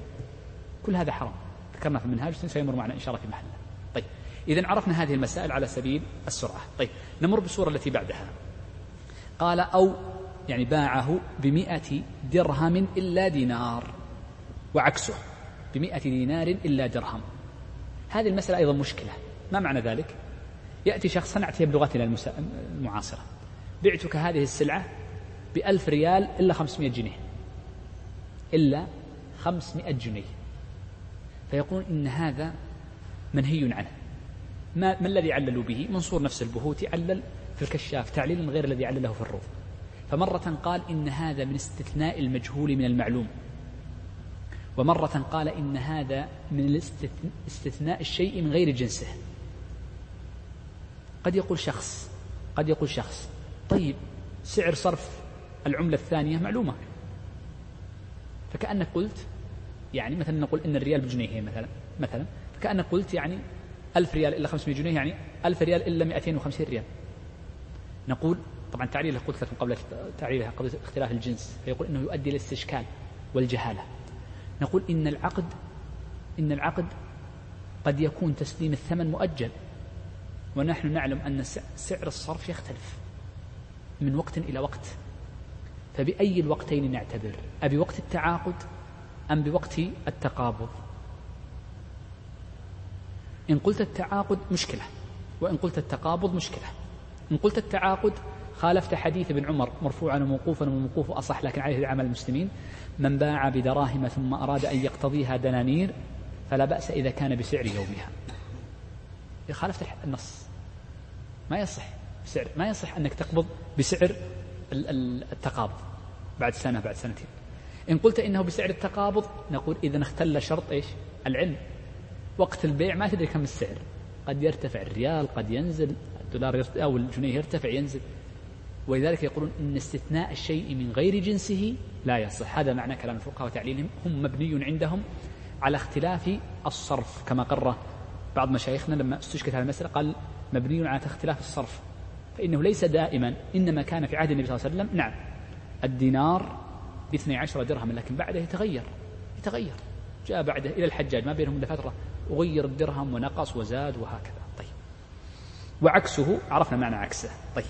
كل هذا حرام. ذكرنا في المنهاج سيمر معنا إن شاء الله في محله. طيب إذا عرفنا هذه المسائل على سبيل السرعة. طيب نمر بالصورة التي بعدها. قال أو يعني باعه بمئة درهم إلا دينار وعكسه بمئة دينار إلا درهم. هذه المسألة أيضا مشكلة. ما معنى ذلك؟ يأتي شخص نأتي بلغتنا المعاصرة. بعتك هذه السلعة بألف ريال إلا خمسمائة جنيه. إلا خمسمائة جنيه. فيقول إن هذا منهي عنه. ما, ما الذي عللوا به؟ منصور نفس البهوتي علل في الكشاف تعليل غير الذي علله في الروض فمرة قال إن هذا من استثناء المجهول من المعلوم. ومرة قال إن هذا من استثناء الشيء من غير جنسه. قد يقول شخص قد يقول شخص طيب سعر صرف العملة الثانية معلومة. فكأنك قلت يعني مثلا نقول إن الريال بجنيه مثلا مثلا. فكأنك قلت يعني ألف ريال إلا 500 جنيه يعني ألف ريال إلا 250 ريال. نقول طبعا تعليله قلت لكم قبل تعليلها قبل اختلاف الجنس فيقول إنه يؤدي إلى الاستشكال والجهالة. نقول إن العقد إن العقد قد يكون تسليم الثمن مؤجل ونحن نعلم أن سعر الصرف يختلف من وقت إلى وقت. فبأي الوقتين نعتبر؟ أبي وقت التعاقد أم بوقت التقابض؟ إن قلت التعاقد مشكلة وإن قلت التقابض مشكلة. إن قلت التعاقد خالفت حديث ابن عمر مرفوعا وموقوفا وموقوف أصح لكن عليه عمل المسلمين. من باع بدراهم ثم أراد أن يقتضيها دنانير فلا بأس إذا كان بسعر يومها. خالفت النص. ما يصح بسعر ما يصح أنك تقبض بسعر التقابض بعد سنة بعد سنتين. إن قلت إنه بسعر التقابض نقول إذا اختل شرط إيش؟ العلم. وقت البيع ما تدري كم السعر. قد يرتفع الريال قد ينزل. الدولار أو الجنيه يرتفع ينزل. ولذلك يقولون إن استثناء الشيء من غير جنسه لا يصح. هذا معنى كلام الفقهاء وتعليلهم. هم مبني عندهم على اختلاف الصرف كما قرر بعض مشايخنا لما استشكت هذه المسألة قال مبني على اختلاف الصرف. فإنه ليس دائما إنما كان في عهد النبي صلى الله عليه وسلم نعم الدينار باثني عشر درهم لكن بعده يتغير يتغير. جاء بعده إلى الحجاج ما بينهم إلا فترة وغير الدرهم ونقص وزاد وهكذا. وعكسه عرفنا معنى عكسه. طيب.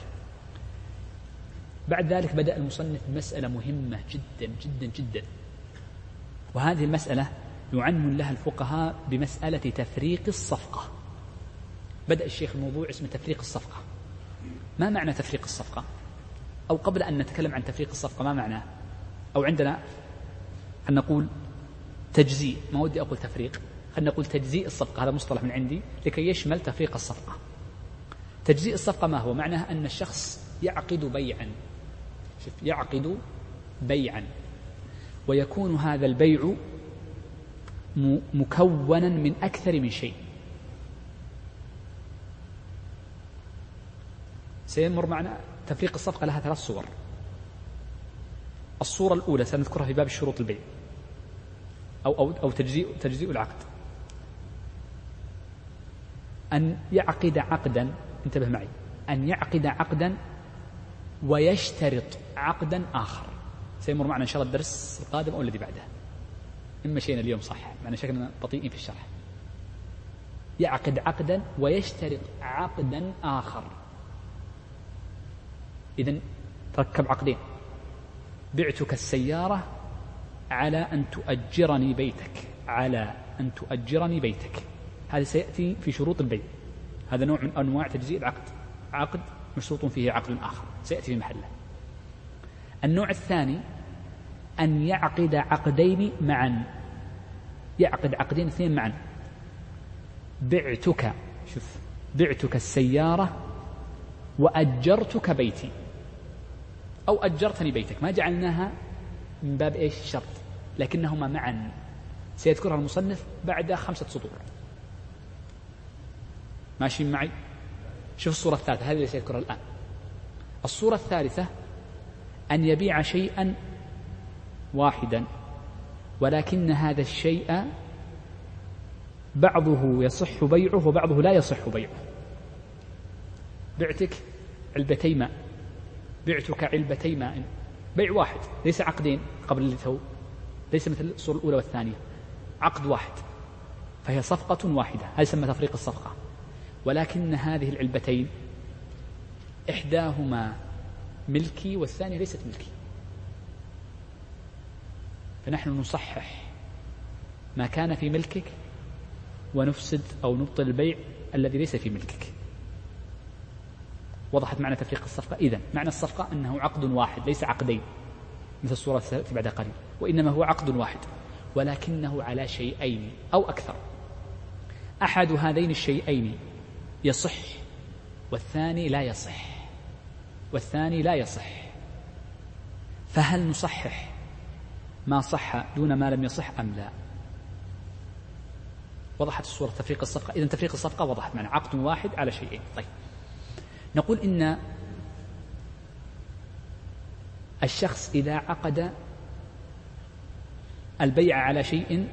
بعد ذلك بدأ المصنف بمسألة مهمة جدا جدا جدا. وهذه المسألة يعنون لها الفقهاء بمسألة تفريق الصفقة. بدأ الشيخ الموضوع اسمه تفريق الصفقة. ما معنى تفريق الصفقة؟ أو قبل أن نتكلم عن تفريق الصفقة ما معناه؟ أو عندنا أن نقول تجزيء. ما ودي أقول تفريق. خلينا نقول تجزيء الصفقة. هذا مصطلح من عندي لكي يشمل تفريق الصفقة. تجزيء الصفقة ما هو؟ معناه أن الشخص يعقد بيعا. شوف يعقد بيعا. ويكون هذا البيع مكونا من أكثر من شيء. سيمر معنا تفريق الصفقة لها ثلاث صور. الصورة الأولى سنذكرها في باب الشروط البيع أو أو أو تجزيء تجزيء العقد. أن يعقد عقدا انتبه معي. أن يعقد عقدا ويشترط عقدا آخر. سيمر معنا إن شاء الله الدرس القادم أو الذي بعده. إن مشينا اليوم صح. معنا شكلنا بطيئين في الشرح. يعقد عقدا ويشترط عقدا آخر. إذا تركب عقدين. بعتك السيارة على أن تؤجرني بيتك. على أن تؤجرني بيتك. هذا سيأتي في شروط البيع. هذا نوع من أنواع تجزيء العقد. عقد مشروط فيه عقد آخر. سيأتي في محله. النوع الثاني أن يعقد عقدين معا. يعقد عقدين اثنين معا. بعتك شوف بعتك السيارة وأجرتك بيتي. أو أجرتني بيتك. ما جعلناها من باب إيش؟ الشرط لكنهما معا. سيذكرها المصنف بعد خمسة سطور. ماشيين معي؟ شوف الصورة الثالثة هذه اللي سيذكرها الآن. الصورة الثالثة أن يبيع شيئا واحدا ولكن هذا الشيء بعضه يصح بيعه وبعضه لا يصح بيعه. بعتك علبتي ماء بعتك علبتي ماء. بيع واحد ليس عقدين قبل اللي تو ليس مثل الصورة الأولى والثانية. عقد واحد فهي صفقة واحدة. هذا يسمى تفريق الصفقة. ولكن هذه العلبتين إحداهما ملكي والثانية ليست ملكي. فنحن نصحح ما كان في ملكك ونفسد أو نبطل البيع الذي ليس في ملكك. وضحت معنى تفريق الصفقة. إذا معنى الصفقة أنه عقد واحد ليس عقدين مثل الصورة التي بعد قليل. وإنما هو عقد واحد ولكنه على شيئين أو أكثر. أحد هذين الشيئين يصح والثاني لا يصح والثاني لا يصح. فهل نصحح ما صح دون ما لم يصح أم لا؟ وضحت الصورة تفريق الصفقة. إذا تفريق الصفقة وضحت معنا. عقد واحد على شيئين. طيب. نقول إن الشخص إذا عقد البيع على شيء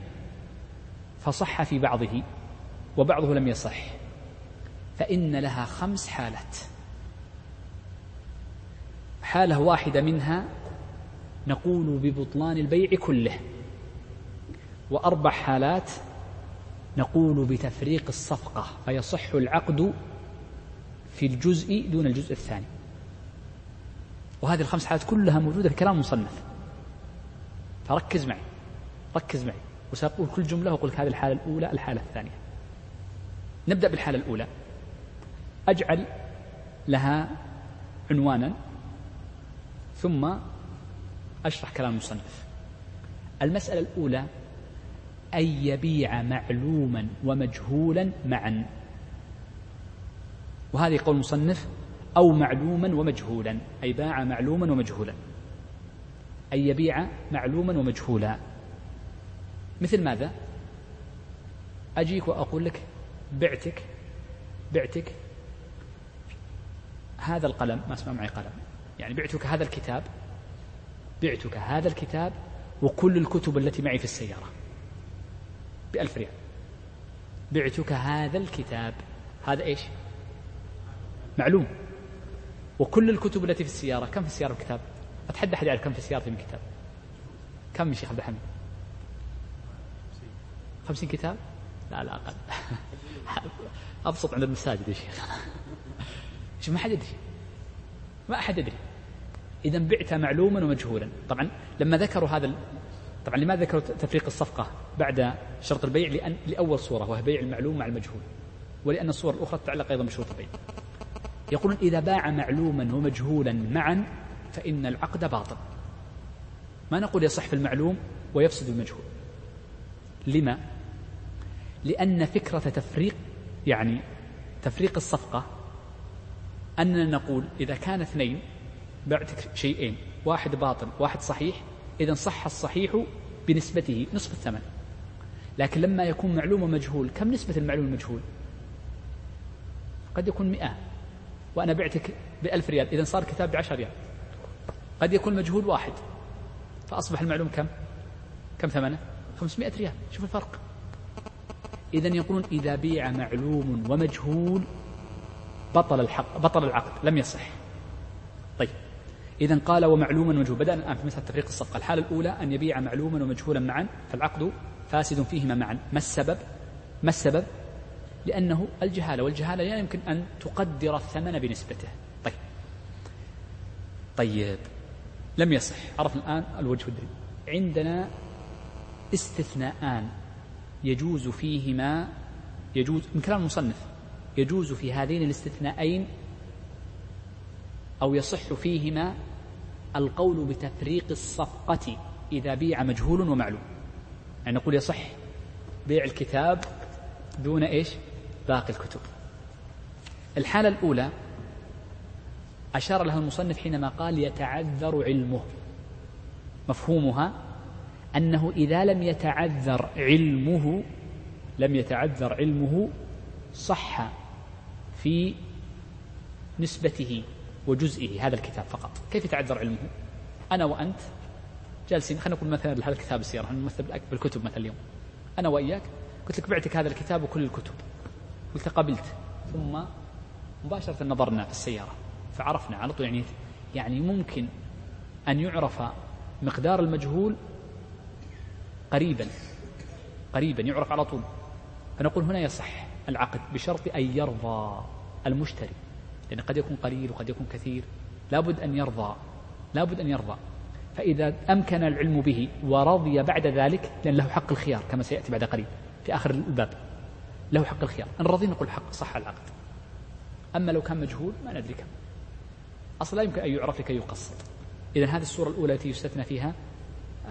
فصح في بعضه وبعضه لم يصح. فإن لها خمس حالات. حالة واحدة منها نقول ببطلان البيع كله. وأربع حالات نقول بتفريق الصفقة فيصح العقد في الجزء دون الجزء الثاني. وهذه الخمس حالات كلها موجودة في كلام المصنف. فركز معي ركز معي. وسأقول كل جملة وأقول لك هذه الحالة الأولى الحالة الثانية. نبدأ بالحالة الأولى. أجعل لها عنوانا ثم أشرح كلام المصنف. المسألة الأولى أن يبيع معلوما ومجهولا معا. وهذه قول المصنف أو معلوما ومجهولا أي باع معلوما ومجهولا. أن يبيع معلوما ومجهولا. مثل ماذا؟ أجيك وأقول لك بعتك بعتك هذا القلم ما اسمع معي قلم يعني بعتك هذا الكتاب بعتك هذا الكتاب وكل الكتب التي معي في السيارة بألف ريال. بعتك هذا الكتاب. هذا إيش؟ معلوم. وكل الكتب التي في السيارة كم في السيارة الكتاب؟ أتحدى أحد يعرف كم في سيارتي من كتاب؟ كم يا شيخ عبد الحميد؟ خمسين كتاب؟ لا لا أقل. أبسط عند المساجد يا شيخ. شوف ما حد يدري. ما أحد يدري. إذا بعت معلوما ومجهولا. طبعا لما ذكروا هذا طبعا لماذا ذكروا تفريق الصفقة بعد شرط البيع لأن لأول صورة وهي بيع المعلوم مع المجهول ولأن الصور الأخرى تتعلق أيضا بشروط البيع. يقولون إذا باع معلوما ومجهولا معا فإن العقد باطل. ما نقول يصح في المعلوم ويفسد المجهول. لما؟ لأن فكرة تفريق يعني تفريق الصفقة أننا نقول إذا كان اثنين بعتك شيئين واحد باطل واحد صحيح إذا صح الصحيح بنسبته نصف الثمن. لكن لما يكون معلوم ومجهول كم نسبة المعلوم المجهول؟ قد يكون مئة. وأنا بعتك بألف ريال إذا صار كتاب بعشر ريال. قد يكون مجهول واحد. فأصبح المعلوم كم؟ كم ثمنه؟ خمسمائة ريال. شوف الفرق. إذا يقولون إذا بيع معلوم ومجهول بطل الحق بطل العقد لم يصح. طيب. إذا قال ومعلوما ومجهول بدأنا الآن في مسألة تفريق الصفقة. الحالة الأولى أن يبيع معلوما ومجهولا معا فالعقد فاسد فيهما معا. ما السبب؟ ما السبب؟ لأنه الجهالة والجهالة لا يمكن أن تقدر الثمن بنسبته. طيب. طيب. لم يصح. عرفنا الآن الوجه الدليل عندنا استثناءان. يجوز فيهما يجوز من كلام المصنف يجوز في هذين الاستثناءين أو يصح فيهما القول بتفريق الصفقة إذا بيع مجهول ومعلوم. يعني نقول يصح بيع الكتاب دون إيش؟ باقي الكتب. الحالة الأولى أشار لها المصنف حينما قال يتعذر علمه. مفهومها؟ أنه إذا لم يتعذر علمه لم يتعذر علمه صح في نسبته وجزئه هذا الكتاب فقط. كيف يتعذر علمه؟ أنا وأنت جالسين خلينا نقول مثلا هذا الكتاب السيارة نمثل بالكتب مثلا اليوم. أنا وإياك قلت لك بعتك هذا الكتاب وكل الكتب. قلت قبلت. ثم مباشرة نظرنا في السيارة فعرفنا على طول يعني يعني ممكن أن يعرف مقدار المجهول قريبا قريبا يعرف على طول. فنقول هنا يصح. العقد بشرط أن يرضى المشتري لأن قد يكون قليل وقد يكون كثير. لابد أن يرضى لابد أن يرضى. فإذا أمكن العلم به ورضي بعد ذلك لأن له حق الخيار كما سيأتي بعد قليل في آخر الباب. له حق الخيار. أن رضي نقول حق صح العقد. أما لو كان مجهول ما ندري كم. أصلا لا يمكن أن يعرف لكي يقسط إذا هذه الصورة الأولى التي يستثنى فيها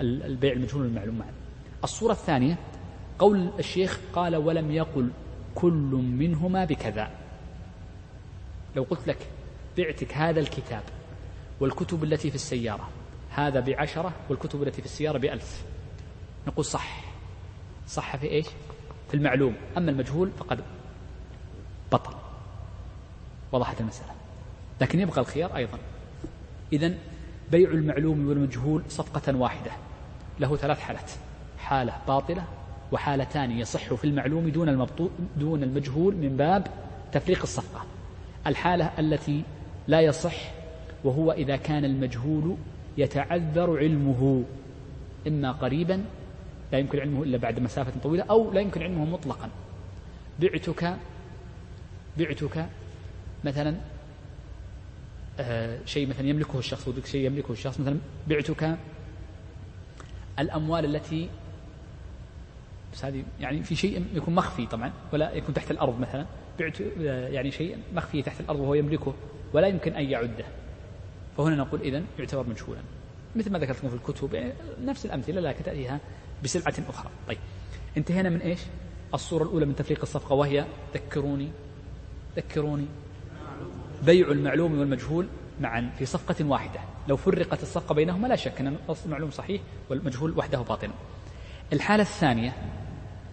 البيع المجهول والمعلوم معا. الصورة الثانية قول الشيخ قال ولم يقل كل منهما بكذا. لو قلت لك بعتك هذا الكتاب والكتب التي في السيارة هذا بعشرة والكتب التي في السيارة بألف. نقول صح. صح في إيش؟ في المعلوم. أما المجهول فقد بطل. وضحت المسألة. لكن يبقى الخيار أيضا. إذا بيع المعلوم والمجهول صفقة واحدة. له ثلاث حالات. حالة باطلة وحالتان يصح في المعلوم دون دون المجهول من باب تفريق الصفقة. الحالة التي لا يصح وهو إذا كان المجهول يتعذر علمه. إما قريبا لا يمكن علمه إلا بعد مسافة طويلة أو لا يمكن علمه مطلقا. بعتك بعتك مثلا آه شيء مثلا يملكه الشخص شيء يملكه الشخص مثلا بعتك الأموال التي بس هذه يعني في شيء يكون مخفي طبعا ولا يكون تحت الأرض مثلا. بعت يعني شيء مخفي تحت الأرض وهو يملكه ولا يمكن أن يعده. فهنا نقول إذن يعتبر مجهولا. مثل ما ذكرت في الكتب يعني نفس الأمثلة لكن تأتيها بسلعة أخرى. طيب انتهينا من إيش؟ الصورة الأولى من تفريق الصفقة وهي ذكروني ذكروني. بيع المعلوم والمجهول معا في صفقة واحدة. لو فرقت الصفقة بينهما لا شك أن المعلوم صحيح والمجهول وحده باطل. الحالة الثانية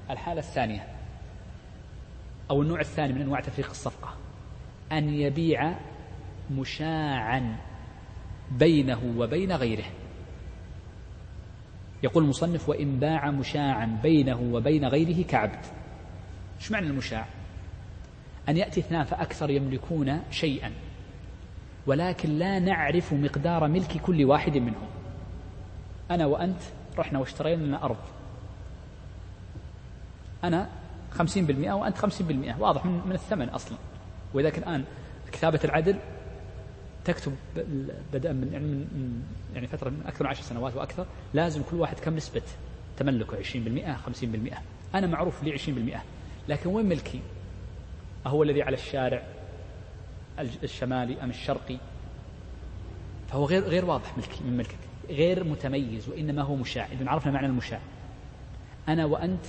الحالة الثانية أو النوع الثاني من أنواع تفريق الصفقة. أن يبيع مشاعا بينه وبين غيره. يقول المصنف وإن باع مشاعا بينه وبين غيره كعبد. إيش معنى المشاع؟ أن يأتي اثنان فأكثر يملكون شيئا ولكن لا نعرف مقدار ملك كل واحد منهم. أنا وأنت رحنا واشترينا لنا أرض أنا خمسين بالمئة وأنت خمسين بالمئة واضح من, من الثمن أصلا. وإذا الآن كتابة العدل تكتب بدءا من يعني من يعني فترة من أكثر من عشر سنوات وأكثر لازم كل واحد كم نسبة تملكه؟ 20% 50% أنا معروف لي 20% لكن وين ملكي؟ أهو الذي على الشارع الشمالي أم الشرقي؟ فهو غير غير واضح ملكي من ملكك. غير متميز وإنما هو مشاع إذا عرفنا معنى المشاع أنا وأنت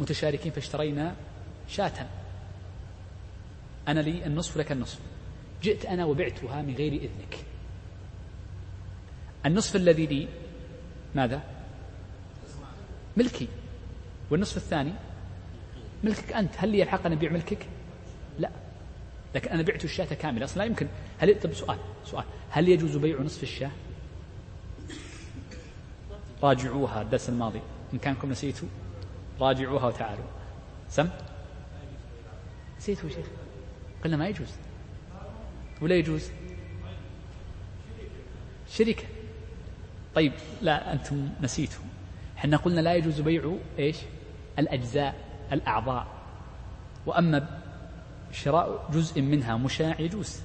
متشاركين فاشترينا شاة. أنا لي النصف ولك النصف. جئت أنا وبعتها من غير إذنك. النصف الذي لي ماذا؟ ملكي. والنصف الثاني؟ ملكك أنت. هل لي الحق أن أبيع ملكك؟ لا. لكن أنا بعت الشاة كاملة. أصلا لا يمكن. هل طب سؤال سؤال. هل يجوز بيع نصف الشاة؟ راجعوها الدرس الماضي. إن كانكم نسيتوا. راجعوها وتعالوا. سم؟ نسيتوا شيخ. قلنا ما يجوز. ولا يجوز؟ شركة. طيب لا أنتم نسيتوا. إحنا قلنا لا يجوز بيع إيش؟ الأجزاء الأعضاء. وأما شراء جزء منها مشاع يجوز.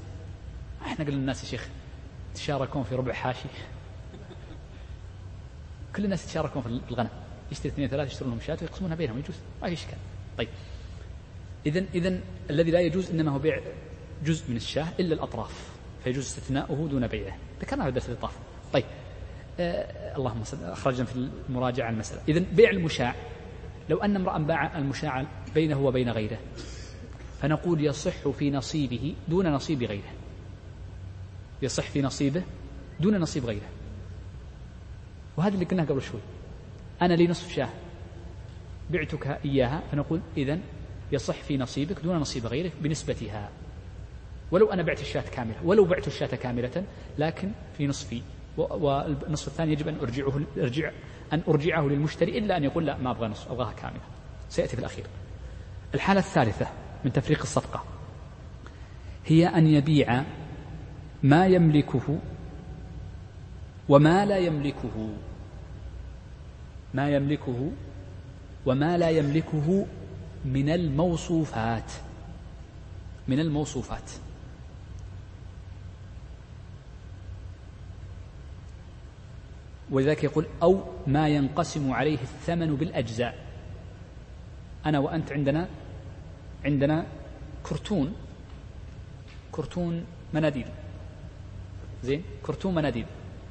إحنا قلنا للناس يا شيخ تشاركون في ربع حاشي كل الناس يتشاركون في الغنم. يشتري اثنين ثلاثة يشترون لهم شاة ويقسمونها بينهم يجوز ما في إشكال. طيب. إذا إذا الذي لا يجوز إنما هو بيع جزء من الشاة إلا الأطراف فيجوز استثناؤه دون بيعه. ذكرنا في درس الإطاف طيب. آه اللهم أخرجنا في المراجعة المسألة. إذا بيع المشاع لو أن امرأ باع المشاع بينه وبين غيره فنقول يصح في نصيبه دون نصيب غيره. يصح في نصيبه دون نصيب غيره. وهذا اللي قلناه قبل شوي. أنا لي نصف شاة. بعتك إياها فنقول إذا يصح في نصيبك دون نصيب غيرك بنسبتها. ولو أنا بعت الشاة كاملة ولو بعت الشاة كاملة لكن في نصفي. والنصف الثاني يجب أن أرجعه أرجع أن أرجعه للمشتري إلا أن يقول لا ما أبغى نصف أبغاها كاملة. سيأتي في الأخير. الحالة الثالثة من تفريق الصفقة هي أن يبيع ما يملكه وما لا يملكه. ما يملكه وما لا يملكه من الموصوفات. من الموصوفات. ولذلك يقول أو ما ينقسم عليه الثمن بالأجزاء. أنا وأنت عندنا عندنا كرتون كرتون مناديل. زين؟ كرتون مناديل.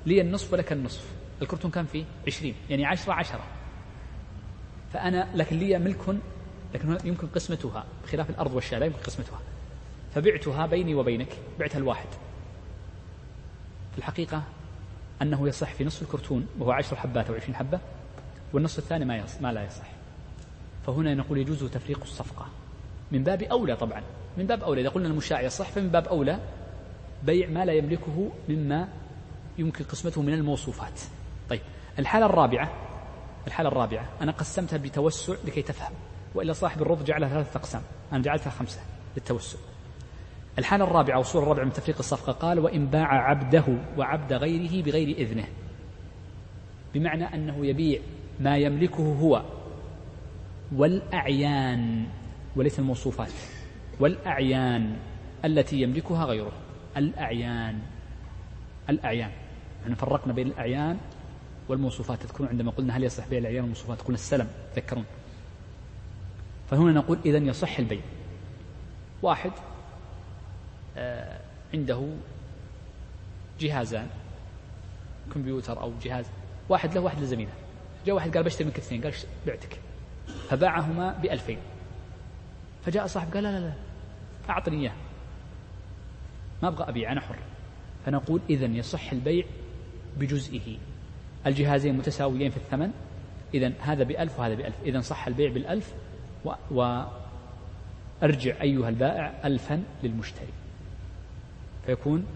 لي النصف ولك النصف. الكرتون كم فيه عشرين يعني عشرة عشرة. فأنا لكن لي ملك لكن يمكن قسمتها بخلاف الأرض والشارع يمكن قسمتها. فبعتها بيني وبينك بعتها الواحد. في الحقيقة أنه يصح في نصف الكرتون وهو عشر حبات أو عشرين حبة والنصف الثاني ما, ما لا يصح. فهنا نقول يجوز تفريق الصفقة. من باب أولى طبعا من باب أولى. إذا قلنا المشاع يصح فمن باب أولى بيع ما لا يملكه مما يمكن قسمته من الموصوفات. طيب الحالة الرابعة الحالة الرابعة أنا قسمتها بتوسع لكي تفهم وإلا صاحب الربط جعلها ثلاثة أقسام أنا جعلتها خمسة للتوسع. الحالة الرابعة والصورة الرابعة من تفريق الصفقة قال وإن باع عبده وعبد غيره بغير إذنه. بمعنى أنه يبيع ما يملكه هو والأعيان وليس الموصوفات والأعيان التي يملكها غيره الأعيان الأعيان. إحنا فرقنا بين الأعيان والموصوفات تذكرون عندما قلنا هل يصح بيع الأعيان والموصوفات؟ قلنا السلم تذكرون. فهنا نقول إذا يصح البيع. واحد آه، عنده جهازان كمبيوتر أو جهاز واحد له واحد لزميله. جاء واحد قال بشتري منك اثنين قال بعتك. فباعهما بألفين. فجاء صاحب قال لا لا لا أعطني إياه. ما أبغى أبيع أنا حر. فنقول إذا يصح البيع بجزئه. الجهازين متساويين في الثمن. إذا هذا بألف وهذا بألف. إذا صح البيع بالألف و... وأرجع أيها البائع ألفا للمشتري. فيكون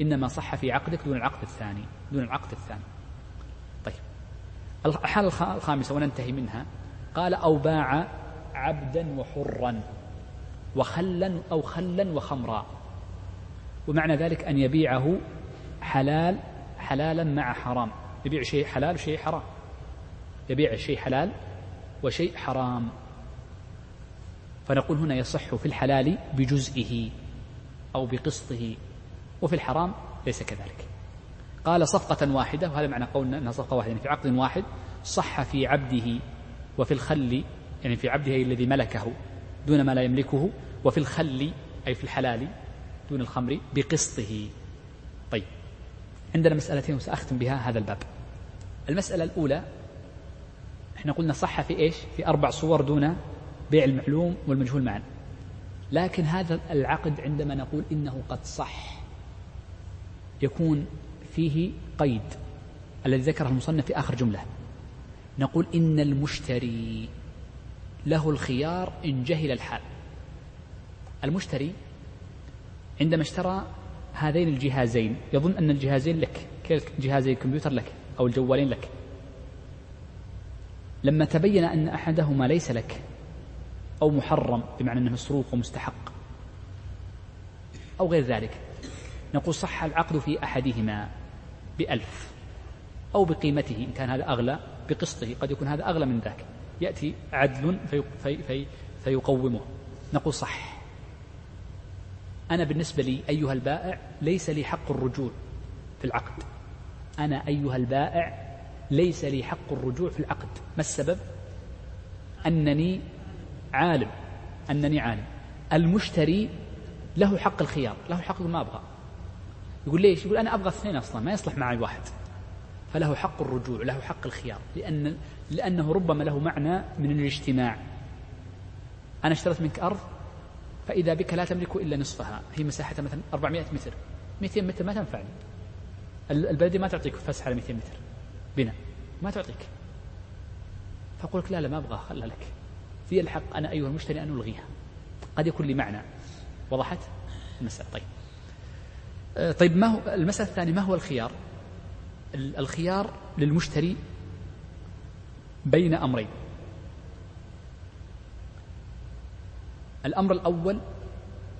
إنما صح في عقدك دون العقد الثاني دون العقد الثاني. طيب. الحالة الخامسة وننتهي منها. قال أو باع عبدا وحرا وخلا أو خلا وخمرا. ومعنى ذلك أن يبيعه حلال حلالا مع حرام. يبيع شيء حلال وشيء حرام. يبيع شيء حلال وشيء حرام. فنقول هنا يصح في الحلال بجزئه أو بقسطه وفي الحرام ليس كذلك. قال صفقة واحدة وهذا معنى قولنا أنها صفقة واحدة يعني في عقد واحد صح في عبده وفي الخل يعني في عبده الذي ملكه دون ما لا يملكه وفي الخل أي في الحلال دون الخمر بقسطه. طيب عندنا مسألتين وسأختم بها هذا الباب. المسألة الأولى إحنا قلنا صح في إيش؟ في أربع صور دون بيع المعلوم والمجهول معا. لكن هذا العقد عندما نقول إنه قد صح يكون فيه قيد الذي ذكره المصنف في آخر جملة. نقول إن المشتري له الخيار إن جهل الحال. المشتري عندما اشترى هذين الجهازين يظن أن الجهازين لك جهازي الكمبيوتر لك. أو الجوالين لك. لما تبين أن أحدهما ليس لك أو محرم بمعنى أنه مسروق ومستحق أو غير ذلك نقول صح العقد في أحدهما بألف أو بقيمته إن كان هذا أغلى بقسطه قد يكون هذا أغلى من ذاك يأتي عدل في في في فيقومه. نقول صح. أنا بالنسبة لي أيها البائع ليس لي حق الرجوع في العقد. أنا أيها البائع ليس لي حق الرجوع في العقد. ما السبب؟ أنني عالم أنني عالم. المشتري له حق الخيار له حق ما أبغى. يقول ليش؟ يقول أنا أبغى اثنين أصلا ما يصلح معي واحد. فله حق الرجوع له حق الخيار لأن لأنه ربما له معنى من الاجتماع. أنا اشتريت منك أرض فإذا بك لا تملك إلا نصفها. هي مساحتها مثلا 400 متر. 200 متر ما تنفعني. البلدية ما تعطيك فسح على 200 متر. بناء ما تعطيك. فأقول لك لا لا ما أبغى خلها لك. في الحق أنا أيها المشتري أن ألغيها. قد يكون لي معنى. وضحت؟ المسألة. طيب. آه، طيب ما هو المسألة الثانية ما هو الخيار؟ الخيار للمشتري بين أمرين. الأمر الأول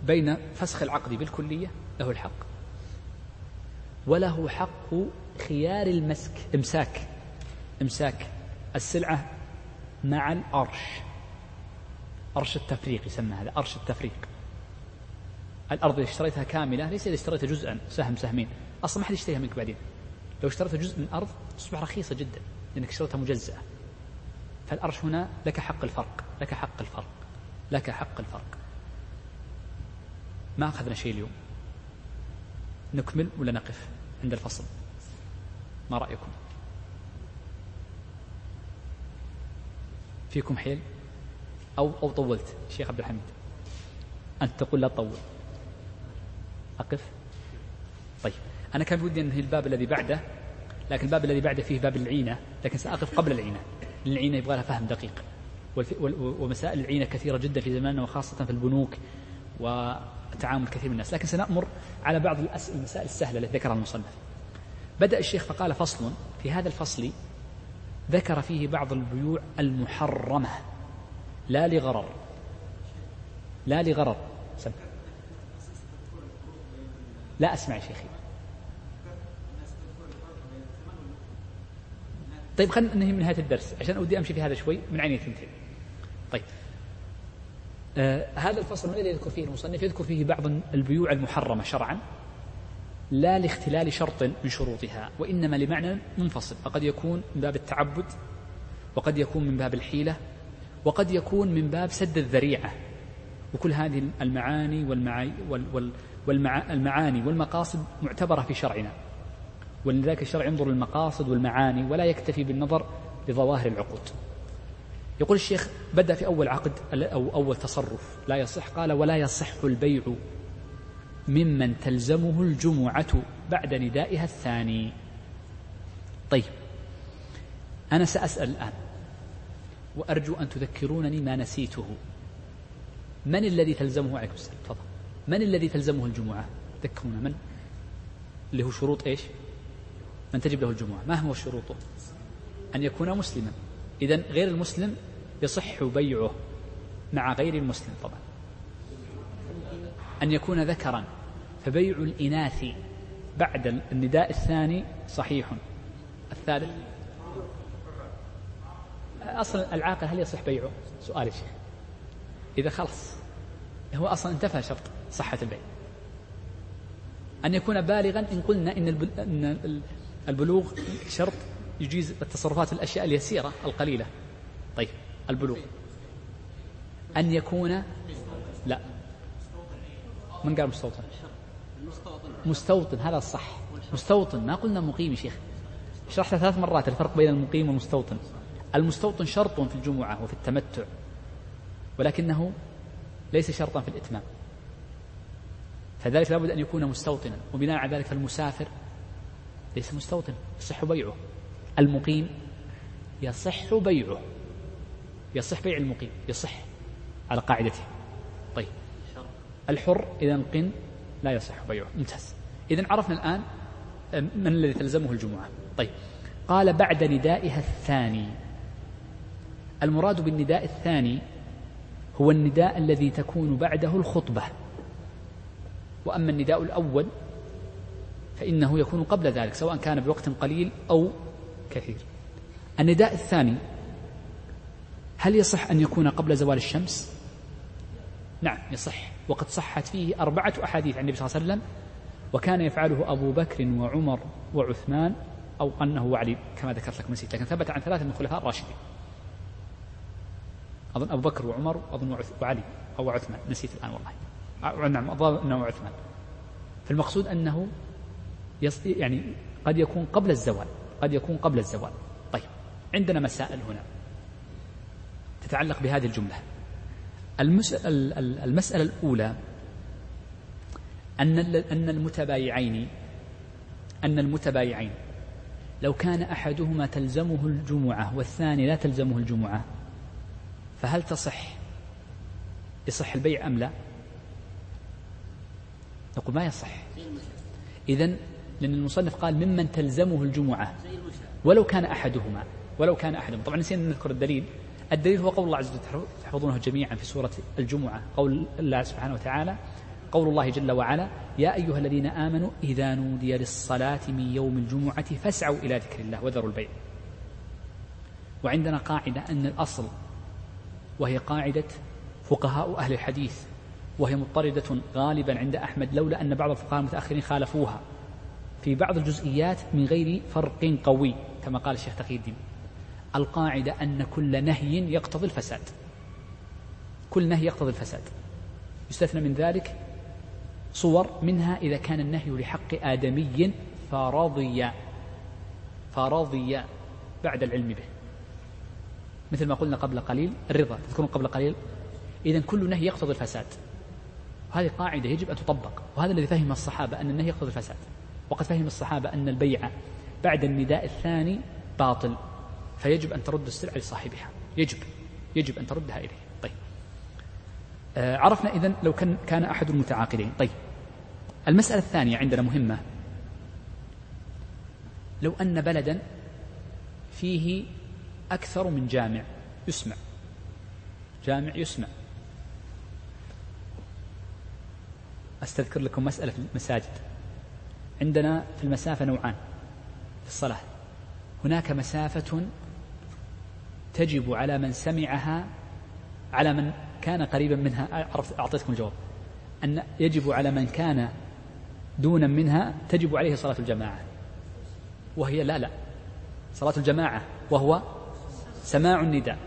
بين فسخ العقد بالكلية له الحق. وله حق خيار المسك. إمساك. إمساك. السلعة مع الأرش. أرش التفريق يسمى هذا. أرش التفريق. الأرض اللي اشتريتها كاملة ليس إذا اشتريتها جزءا. سهم سهمين. أصلا ما حد يشتريها منك بعدين. لو اشتريت جزء من أرض تصبح رخيصة جدا لأنك اشتريتها مجزأة. فالأرش هنا لك حق الفرق. لك حق الفرق. لك حق الفرق. ما أخذنا شيء اليوم. نكمل ولا نقف عند الفصل؟ ما رأيكم؟ فيكم حيل؟ أو أو طولت شيخ عبد الحميد. أنت تقول لا تطول. أقف؟ طيب. أنا كان ودي أنهي الباب الذي بعده لكن الباب الذي بعده فيه باب العينة لكن سأقف قبل العينة. العينة يبغى لها فهم دقيق. ومسائل العينة كثيرة جدا في زماننا وخاصة في البنوك وتعامل كثير من الناس لكن سنأمر على بعض المسائل السهلة التي ذكرها المصنف. بدأ الشيخ فقال فصل في هذا الفصل ذكر فيه بعض البيوع المحرمة. لا لغرر. لا لغرر. سمع. لا أسمع يا شيخي. طيب خلينا ننهي من نهاية الدرس عشان أودي أمشي في هذا شوي من عيني ثنتين طيب. آه هذا الفصل ما الذي يذكر فيه المصنف؟ يذكر فيه بعض البيوع المحرمة شرعا لا لاختلال شرط من شروطها وإنما لمعنى منفصل. فقد يكون من باب التعبد وقد يكون من باب الحيلة وقد يكون من باب سد الذريعة. وكل هذه المعاني والمعاني والمعاني والمقاصد معتبرة في شرعنا. ولذلك الشرع ينظر للمقاصد والمعاني ولا يكتفي بالنظر لظواهر العقود. يقول الشيخ بدأ في أول عقد أو أول تصرف. لا يصح. قال ولا يصح البيع ممن تلزمه الجمعة بعد ندائها الثاني. طيب أنا سأسأل الآن وأرجو أن تذكرونني ما نسيته. من الذي تلزمه؟ عليكم السلام. تفضل. من الذي تلزمه الجمعة؟ ذكرونا. من؟ اللي هو شروط إيش؟ من تجب له الجمعة. ما هو شروطه؟ أن يكون مسلما. إذا غير المسلم يصح بيعه مع غير المسلم طبعا. أن يكون ذكرا. فبيع الإناث بعد النداء الثاني صحيح. الثالث؟ أصلا العاقل هل يصح بيعه؟ سؤال الشيخ إذا خلص هو أصلا انتفى شرط صحة البيع. أن يكون بالغا إن قلنا إن البلوغ شرط يجيز التصرفات الأشياء اليسيرة القليلة. طيب البلوغ. أن يكون لا. من قال مستوطن؟ مستوطن هذا الصح. مستوطن ما قلنا مقيم يا شيخ. شرحت ثلاث مرات الفرق بين المقيم والمستوطن. المستوطن شرط في الجمعة وفي التمتع ولكنه ليس شرطا في الإتمام. فذلك لابد أن يكون مستوطنا. وبناء على ذلك فالمسافر ليس مستوطن يصح بيعه. المقيم يصح بيعه يصح بيع المقيم يصح على قاعدته. طيب. الحر إذا قن لا يصح بيعه ممتاز. إذا عرفنا الآن من الذي تلزمه الجمعة. طيب. قال بعد ندائها الثاني. المراد بالنداء الثاني هو النداء الذي تكون بعده الخطبة. وأما النداء الأول فإنه يكون قبل ذلك سواء كان بوقت قليل أو كثير. النداء الثاني هل يصح أن يكون قبل زوال الشمس؟ نعم يصح. وقد صحت فيه أربعة أحاديث عن النبي صلى الله عليه وسلم وكان يفعله أبو بكر وعمر وعثمان أو أنه وعلي كما ذكرت لكم نسيت لكن ثبت عن ثلاثة من الخلفاء الراشدين. أظن أبو بكر وعمر أظن وعلي أو عثمان نسيت الآن والله. نعم أظن أنه عثمان. فالمقصود أنه يعني قد يكون قبل الزوال. قد يكون قبل الزوال. طيب عندنا مسائل هنا تتعلق بهذه الجملة. المسألة الأولى أن أن المتبايعين أن المتبايعين لو كان أحدهما تلزمه الجمعة والثاني لا تلزمه الجمعة فهل تصح يصح البيع أم لا؟ نقول ما يصح. إذا لأن المصنف قال ممن تلزمه الجمعة. ولو كان أحدهما ولو كان أحدهما. طبعا نسينا نذكر الدليل. الدليل هو قول الله عز وجل تحفظونه جميعا في سورة الجمعة. قول الله سبحانه وتعالى قول الله جل وعلا يا أيها الذين آمنوا إذا نودي للصلاة من يوم الجمعة فاسعوا إلى ذكر الله وذروا البيع. وعندنا قاعدة أن الأصل وهي قاعدة فقهاء أهل الحديث وهي مضطردة غالبا عند أحمد لولا أن بعض الفقهاء المتأخرين خالفوها. في بعض الجزئيات من غير فرق قوي كما قال الشيخ تقي الدين. القاعدة أن كل نهي يقتضي الفساد. كل نهي يقتضي الفساد. يستثنى من ذلك صور منها إذا كان النهي لحق آدمي فرضي فرضي بعد العلم به. مثل ما قلنا قبل قليل الرضا تذكرون قبل قليل؟ إذا كل نهي يقتضي الفساد. هذه قاعدة يجب أن تطبق. وهذا الذي فهم الصحابة أن النهي يقتضي الفساد. وقد فهم الصحابة أن البيع بعد النداء الثاني باطل فيجب أن ترد السلعة لصاحبها. يجب يجب أن تردها إليه. طيب. آه عرفنا إذن لو كان كان أحد المتعاقدين. طيب. المسألة الثانية عندنا مهمة. لو أن بلدا فيه أكثر من جامع يسمع. جامع يسمع. أستذكر لكم مسألة في المساجد. عندنا في المسافة نوعان في الصلاة. هناك مسافة تجب على من سمعها على من كان قريبا منها. أعطيتكم الجواب. أن يجب على من كان دونا منها تجب عليه صلاة الجماعة. وهي لا لا. صلاة الجماعة وهو سماع النداء.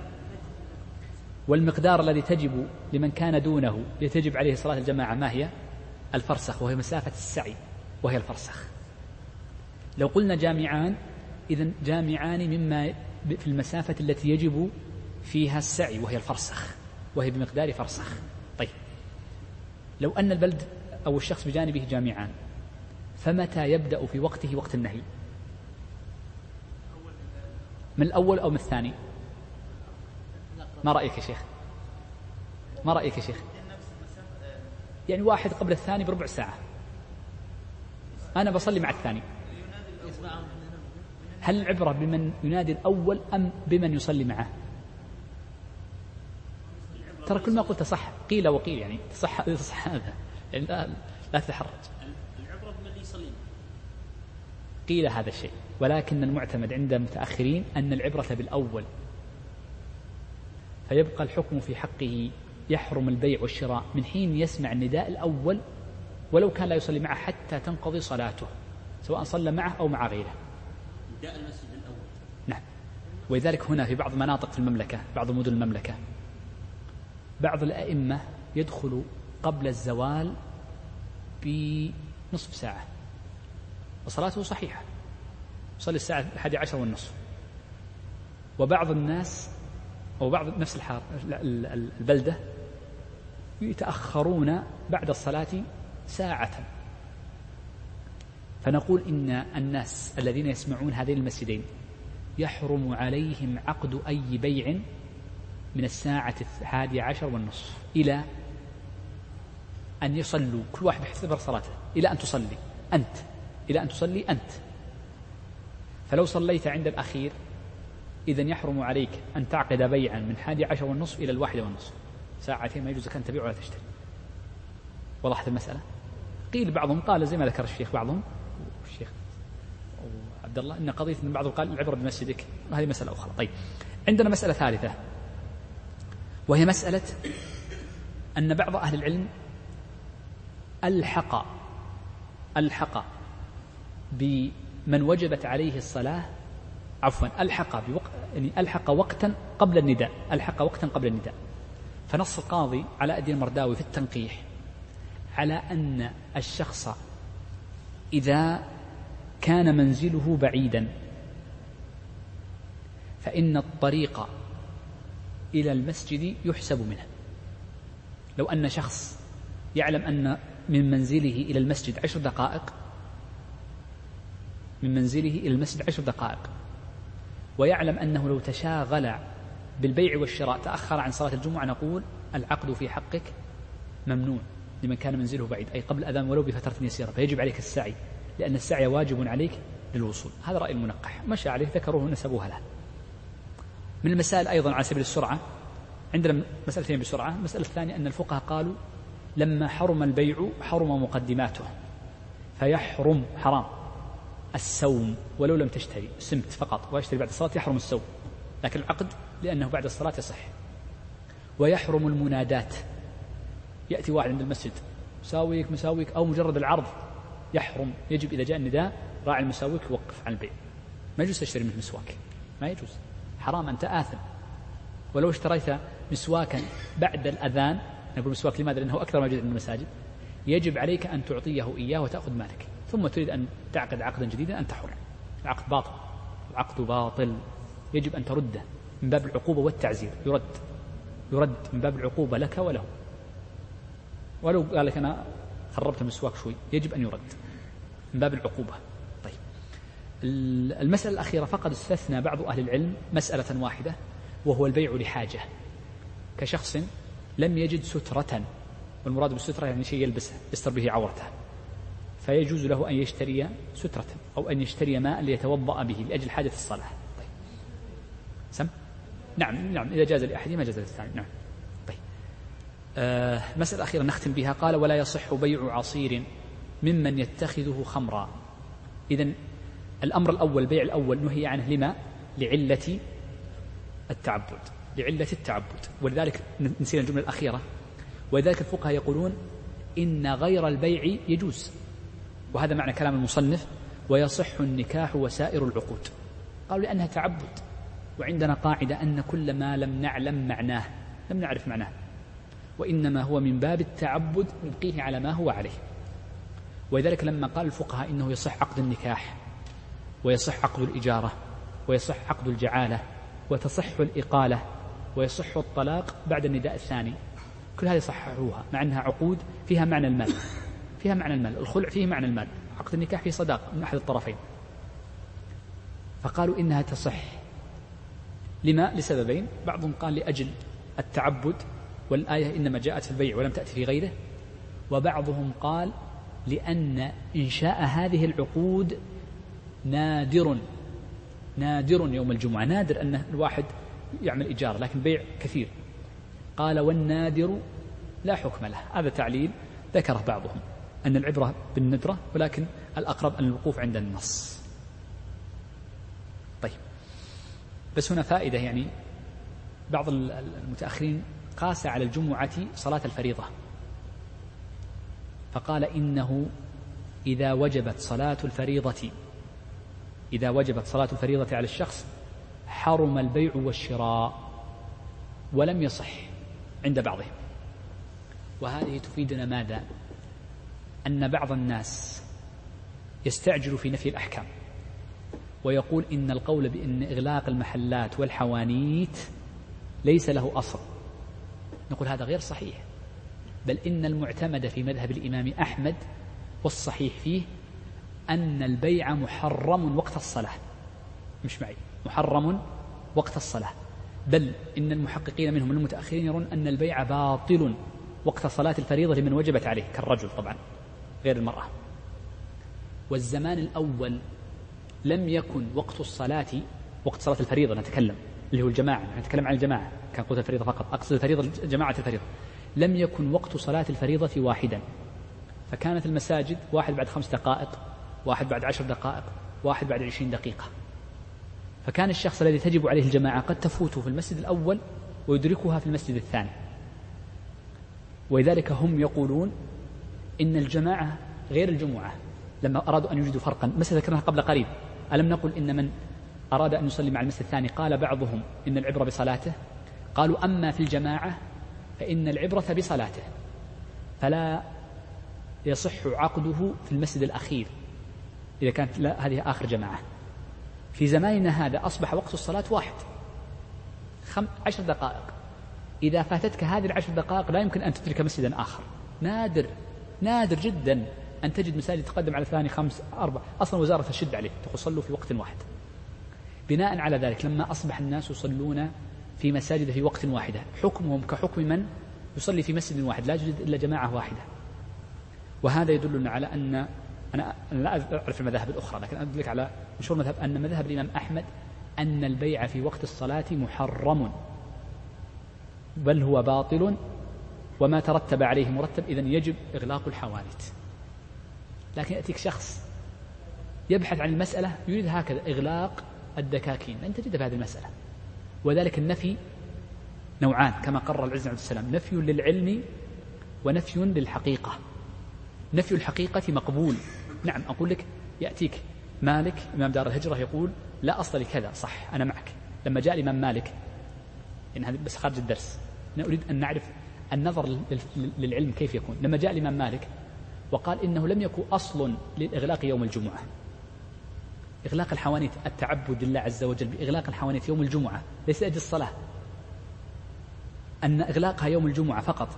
والمقدار الذي تجب لمن كان دونه لتجب عليه صلاة الجماعة ما هي؟ الفرسخ وهي مسافة السعي. وهي الفرسخ. لو قلنا جامعان إذا جامعان مما في المسافة التي يجب فيها السعي وهي الفرسخ وهي بمقدار فرسخ. طيب. لو أن البلد أو الشخص بجانبه جامعان فمتى يبدأ في وقته وقت النهي؟ من الأول أو من الثاني؟ ما رأيك يا شيخ؟ ما رأيك يا شيخ؟ يعني واحد قبل الثاني بربع ساعة. أنا بصلي مع الثاني. هل العبرة بمن ينادي الأول أم بمن يصلي معه؟ ترى كل ما قلت صح قيل وقيل يعني صح صح هذا. يعني لا, لا تتحرج. العبرة بمن يصلي قيل هذا الشيء ولكن المعتمد عند المتأخرين أن العبرة بالأول. فيبقى الحكم في حقه يحرم البيع والشراء من حين يسمع النداء الأول ولو كان لا يصلي معه حتى تنقضي صلاته سواء صلى معه أو مع غيره. نداء المسجد الأول. نعم. ولذلك هنا في بعض مناطق في المملكة بعض مدن المملكة بعض الأئمة يدخل قبل الزوال بنصف ساعة. وصلاته صحيحة. يصلي الساعة الحادية عشر والنصف. وبعض الناس أو بعض نفس البلدة يتأخرون بعد الصلاة ساعة. فنقول إن الناس الذين يسمعون هذين المسجدين يحرم عليهم عقد أي بيع من الساعة الحادية عشر والنصف إلى أن يصلوا. كل واحد يحتبر صلاته إلى أن تصلي. أنت. إلى أن تصلي أنت. فلو صليت عند الأخير إذا يحرم عليك أن تعقد بيعا من حادي عشر والنصف إلى الواحدة والنصف. ساعتين ما يجوز لك أن تبيع ولا تشتري. وضحت المسألة؟ قيل بعضهم قال زي ما ذكر الشيخ بعضهم. الشيخ عبد الله إن قضية إن بعضهم قال العبره بمسجدك. وهذه مسألة أخرى. طيب. عندنا مسألة ثالثة. وهي مسألة أن بعض أهل العلم ألحق ألحق بمن وجبت عليه الصلاة عفوا ألحق بوقت يعني ألحق وقتا قبل النداء ألحق وقتا قبل النداء. فنص القاضي علاء الدين المرداوي في التنقيح. على أن الشخص إذا كان منزله بعيدا فإن الطريق إلى المسجد يحسب منه. لو أن شخص يعلم أن من منزله إلى المسجد عشر دقائق من منزله إلى المسجد عشر دقائق ويعلم أنه لو تشاغل بالبيع والشراء تأخر عن صلاة الجمعة نقول العقد في حقك ممنوع. لمن كان منزله بعيد أي قبل الأذان ولو بفترة يسيرة فيجب عليك السعي لأن السعي واجب عليك للوصول. هذا رأي المنقح. مشى عليه ذكروه ونسبوها له من المسائل أيضا على سبيل السرعة عندنا مسألتين بسرعة. المسألة الثانية أن الفقهاء قالوا لما حرم البيع حرم مقدماته فيحرم حرام. السوم ولو لم تشتري سمت فقط. واشتري بعد الصلاة يحرم السوم. لكن العقد لأنه بعد الصلاة يصح. ويحرم المنادات. يأتي واحد عند المسجد مساويك مساويك أو مجرد العرض يحرم يجب إذا جاء النداء راعي المساويك يوقف عن البيع. ما يجوز تشتري منه مسواك ما يجوز حرام أنت آثم. ولو اشتريت مسواكا بعد الأذان نقول مسواك لماذا؟ لأنه أكثر ما يوجد عند المساجد. يجب عليك أن تعطيه إياه وتأخذ مالك ثم تريد أن تعقد عقدا جديدا أنت حر. العقد باطل العقد باطل. يجب أن ترده من باب العقوبة والتعزير يرد يرد من باب العقوبة لك وله. ولو قال لك أنا خربت المسواك شوي يجب أن يرد من باب العقوبة. طيب. المسألة الأخيرة فقد استثنى بعض أهل العلم مسألة واحدة وهو البيع لحاجة. كشخص لم يجد سترة والمراد بالسترة يعني شيء يلبسه يستر به عورته. فيجوز له أن يشتري سترة أو أن يشتري ماء ليتوضأ به لأجل حاجة الصلاة. طيب. سم؟ نعم نعم إذا جاز لأحدهما جاز للثاني. نعم. مسألة أخيرة نختم بها. قال ولا يصح بيع عصير ممن يتخذه خمرا. إذا الأمر الأول البيع الأول نهي عنه لما؟ لعلة التعبد لعلة التعبد. ولذلك نسينا الجملة الأخيرة. ولذلك الفقهاء يقولون إن غير البيع يجوز. وهذا معنى كلام المصنف ويصح النكاح وسائر العقود. قالوا لأنها تعبد. وعندنا قاعدة أن كل ما لم نعلم معناه. لم نعرف معناه. وإنما هو من باب التعبد نبقيه على ما هو عليه. ولذلك لما قال الفقهاء إنه يصح عقد النكاح ويصح عقد الإجارة ويصح عقد الجعالة وتصح الإقالة ويصح الطلاق بعد النداء الثاني. كل هذه صححوها مع أنها عقود فيها معنى المال فيها معنى المال الخلع فيه معنى المال. عقد النكاح فيه صداق من أحد الطرفين. فقالوا إنها تصح. لما؟ لسببين. بعضهم قال لأجل التعبد والآية إنما جاءت في البيع ولم تأتي في غيره. وبعضهم قال لأن إنشاء هذه العقود نادر نادر يوم الجمعة. نادر أن الواحد يعمل إيجار لكن بيع كثير. قال والنادر لا حكم له. هذا تعليل ذكره بعضهم أن العبرة بالندرة ولكن الأقرب أن الوقوف عند النص. طيب بس هنا فائدة يعني بعض المتأخرين قاس على الجمعة صلاة الفريضة. فقال إنه إذا وجبت صلاة الفريضة إذا وجبت صلاة الفريضة على الشخص حرم البيع والشراء ولم يصح عند بعضهم. وهذه تفيدنا ماذا؟ أن بعض الناس يستعجل في نفي الأحكام ويقول إن القول بأن إغلاق المحلات والحوانيت ليس له أصل. نقول هذا غير صحيح. بل إن المعتمد في مذهب الإمام أحمد والصحيح فيه أن البيع محرم وقت الصلاة. مش معي. محرم وقت الصلاة. بل إن المحققين منهم المتأخرين يرون أن البيع باطل وقت صلاة الفريضة لمن وجبت عليه كالرجل طبعا غير المرأة. والزمان الأول لم يكن وقت الصلاة وقت صلاة الفريضة نتكلم. اللي هو الجماعة نتكلم عن الجماعة كان قلت الفريضة فقط. أقصد الفريضة جماعة الفريضة. لم يكن وقت صلاة الفريضة واحدا. فكانت المساجد واحد بعد خمس دقائق واحد بعد عشر دقائق واحد بعد عشرين دقيقة. فكان الشخص الذي تجب عليه الجماعة قد تفوته في المسجد الأول ويدركها في المسجد الثاني. ولذلك هم يقولون إن الجماعة غير الجمعة. لما أرادوا أن يوجدوا فرقا مسألة ذكرناها قبل قليل. ألم نقل إن من أراد أن يصلي مع المسجد الثاني قال بعضهم إن العبرة بصلاته قالوا أما في الجماعة فإن العبرة بصلاته فلا يصح عقده في المسجد الأخير إذا كانت لا هذه آخر جماعة. في زماننا هذا أصبح وقت الصلاة واحد خم عشر دقائق. إذا فاتتك هذه العشر دقائق لا يمكن أن تدرك مسجدا آخر. نادر نادر جدا أن تجد مساجد تقدم على ثاني خمس أربع أصلا وزارة تشد عليه تقول صلوا في وقت واحد. بناء على ذلك لما أصبح الناس يصلون في مساجد في وقت واحدة. حكمهم كحكم من؟ يصلي في مسجد واحد لا يوجد إلا جماعة واحدة. وهذا يدلنا على أن أنا لا أعرف المذاهب الأخرى لكن أدلك على مشهور مذهب أن مذهب الإمام أحمد أن البيع في وقت الصلاة محرم. بل هو باطل وما ترتب عليه مرتب إذا يجب إغلاق الحوانت لكن يأتيك شخص يبحث عن المسألة يريد هكذا إغلاق الدكاكين. لن تجد في هذه المسألة. وذلك النفي نوعان كما قرر العز عليه السلام. نفي للعلم ونفي للحقيقة. نفي الحقيقة مقبول. نعم أقول لك يأتيك مالك إمام دار الهجرة يقول لا أصل لكذا. صح أنا معك. لما جاء الإمام مالك إن هذا بس خارج الدرس. أنا أريد أن نعرف النظر للعلم كيف يكون. لما جاء الإمام مالك وقال إنه لم يكن أصل للإغلاق يوم الجمعة. إغلاق الحوانيت التعبد لله عز وجل بإغلاق الحوانيت يوم الجمعة ليس لأجل الصلاة. أن إغلاقها يوم الجمعة فقط.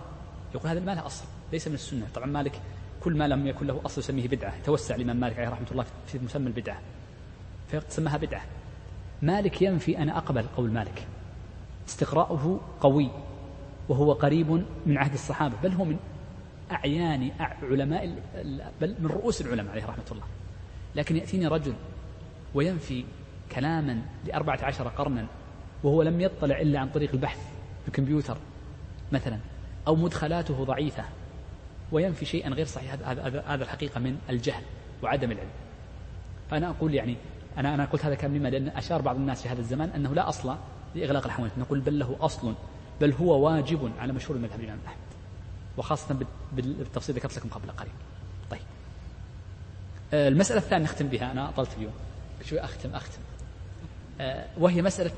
يقول هذا ما له أصل ليس من السنة. طبعا مالك كل ما لم يكن له أصل يسميه بدعة. توسع الإمام مالك عليه رحمة الله في مسمى البدعة. فسماها بدعة. مالك ينفي أنا أقبل قول مالك. استقراؤه قوي وهو قريب من عهد الصحابة. بل هو من أعيان علماء بل من رؤوس العلماء عليه رحمة الله. لكن يأتيني رجل وينفي كلاما لأربعة عشر قرنا وهو لم يطلع إلا عن طريق البحث في الكمبيوتر مثلا أو مدخلاته ضعيفة. وينفي شيئا غير صحيح هذا هذا الحقيقة من الجهل وعدم العلم. فأنا أقول يعني أنا أنا قلت هذا كلام لما؟ لأن أشار بعض الناس في هذا الزمان أنه لا أصل لإغلاق الحوانت نقول بل له أصل بل هو واجب على مشهور المذهب الإمام أحمد. وخاصة بالتفصيل ذكرت لكم قبل قليل. طيب. آه، المسألة الثانية نختم بها أنا أطلت اليوم. شوي أختم أختم. آه، وهي مسألة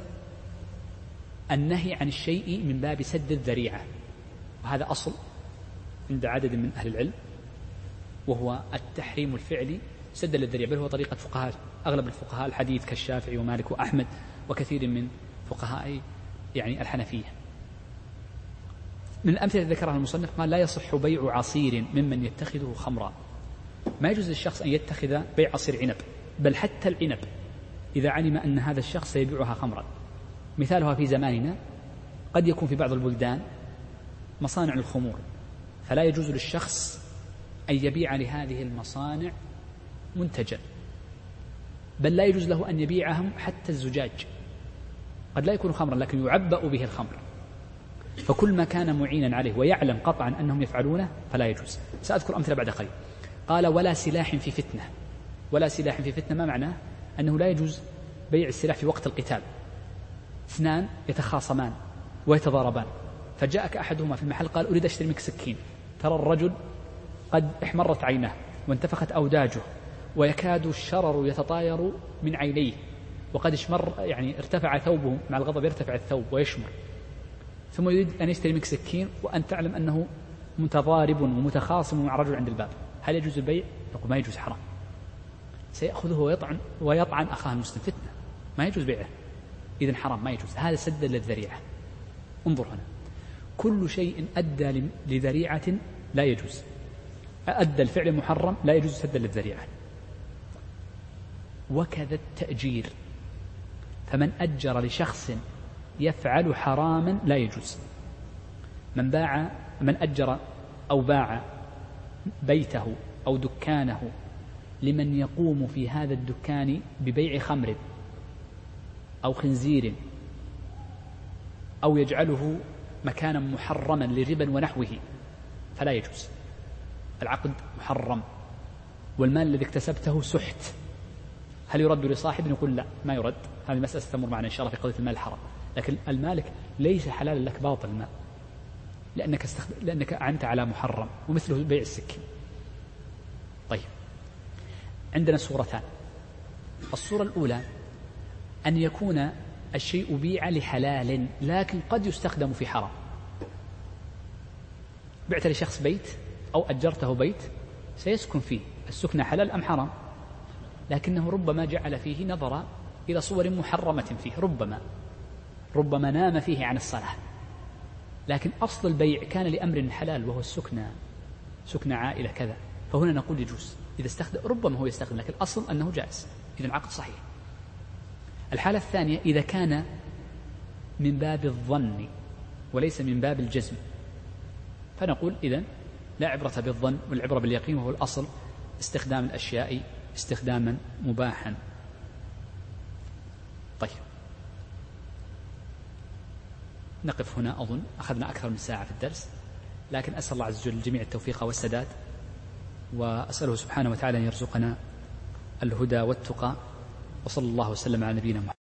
النهي عن الشيء من باب سد الذريعة. وهذا أصل عند عدد من أهل العلم وهو التحريم الفعلي سدا للذريعة بل هو طريقة فقهاء أغلب الفقهاء الحديث كالشافعي ومالك وأحمد وكثير من فقهاء يعني الحنفية. من الأمثلة التي ذكرها المصنف قال لا يصح بيع عصير ممن يتخذه خمرا. ما يجوز للشخص أن يتخذ بيع عصير عنب. بل حتى العنب إذا علم أن هذا الشخص سيبيعها خمرا. مثالها في زماننا قد يكون في بعض البلدان مصانع الخمور فلا يجوز للشخص أن يبيع لهذه المصانع منتجا. بل لا يجوز له أن يبيعهم حتى الزجاج. قد لا يكون خمرا لكن يعبأ به الخمر. فكل ما كان معينا عليه ويعلم قطعا أنهم يفعلونه فلا يجوز. سأذكر أمثلة بعد قليل. قال ولا سلاح في فتنة. ولا سلاح في فتنة ما معناه؟ أنه لا يجوز بيع السلاح في وقت القتال. اثنان يتخاصمان ويتضاربان. فجاءك أحدهما في المحل قال أريد أشتري منك سكين. ترى الرجل قد احمرت عيناه وانتفخت أوداجه ويكاد الشرر يتطاير من عينيه وقد اشمر يعني ارتفع ثوبه مع الغضب يرتفع الثوب ويشمر. ثم يريد أن يشتري منك سكين وأنت تعلم أنه متضارب ومتخاصم مع رجل عند الباب. هل يجوز البيع؟ يقول ما يجوز حرام. سيأخذه ويطعن ويطعن أخاه المسلم. فتنة. ما يجوز بيعه. إذا حرام ما يجوز. هذا سدا للذريعة انظر هنا. كل شيء أدى لذريعة لا يجوز. أدى الفعل محرم لا يجوز سدا للذريعة وكذا التأجير. فمن أجر لشخص يفعل حراما لا يجوز. من باع من أجر أو باع بيته أو دكانه لمن يقوم في هذا الدكان ببيع خمر أو خنزير أو يجعله مكانا محرما لربا ونحوه فلا يجوز. العقد محرم والمال الذي اكتسبته سحت. هل يرد لصاحب؟ يقول لا ما يرد. هذه مسألة ستمر معنا إن شاء الله في قضية المال الحرام. لكن المالك ليس حلالا لك باطل المال. لأنك, استخد... لأنك أعنت على محرم ومثله بيع السكين. عندنا صورتان. الصورة الأولى أن يكون الشيء بيع لحلال لكن قد يستخدم في حرام. بعت لشخص بيت أو أجرته بيت سيسكن فيه السكن حلال أم حرام؟ لكنه ربما جعل فيه نظر إلى صور محرمة فيه ربما. ربما نام فيه عن الصلاة. لكن أصل البيع كان لأمر حلال وهو السكنى سكنى عائلة كذا. فهنا نقول يجوز. إذا استخدم ربما هو يستخدم لكن الأصل أنه جائز. إذا العقد صحيح. الحالة الثانية إذا كان من باب الظن وليس من باب الجزم فنقول إذا لا عبرة بالظن والعبرة باليقين وهو الأصل استخدام الأشياء استخداما مباحا. طيب. نقف هنا أظن أخذنا أكثر من ساعة في الدرس لكن أسأل الله عز وجل الجميع التوفيق والسداد. وأسأله سبحانه وتعالى أن يرزقنا الهدى والتقى وصلى الله وسلم على نبينا محمد.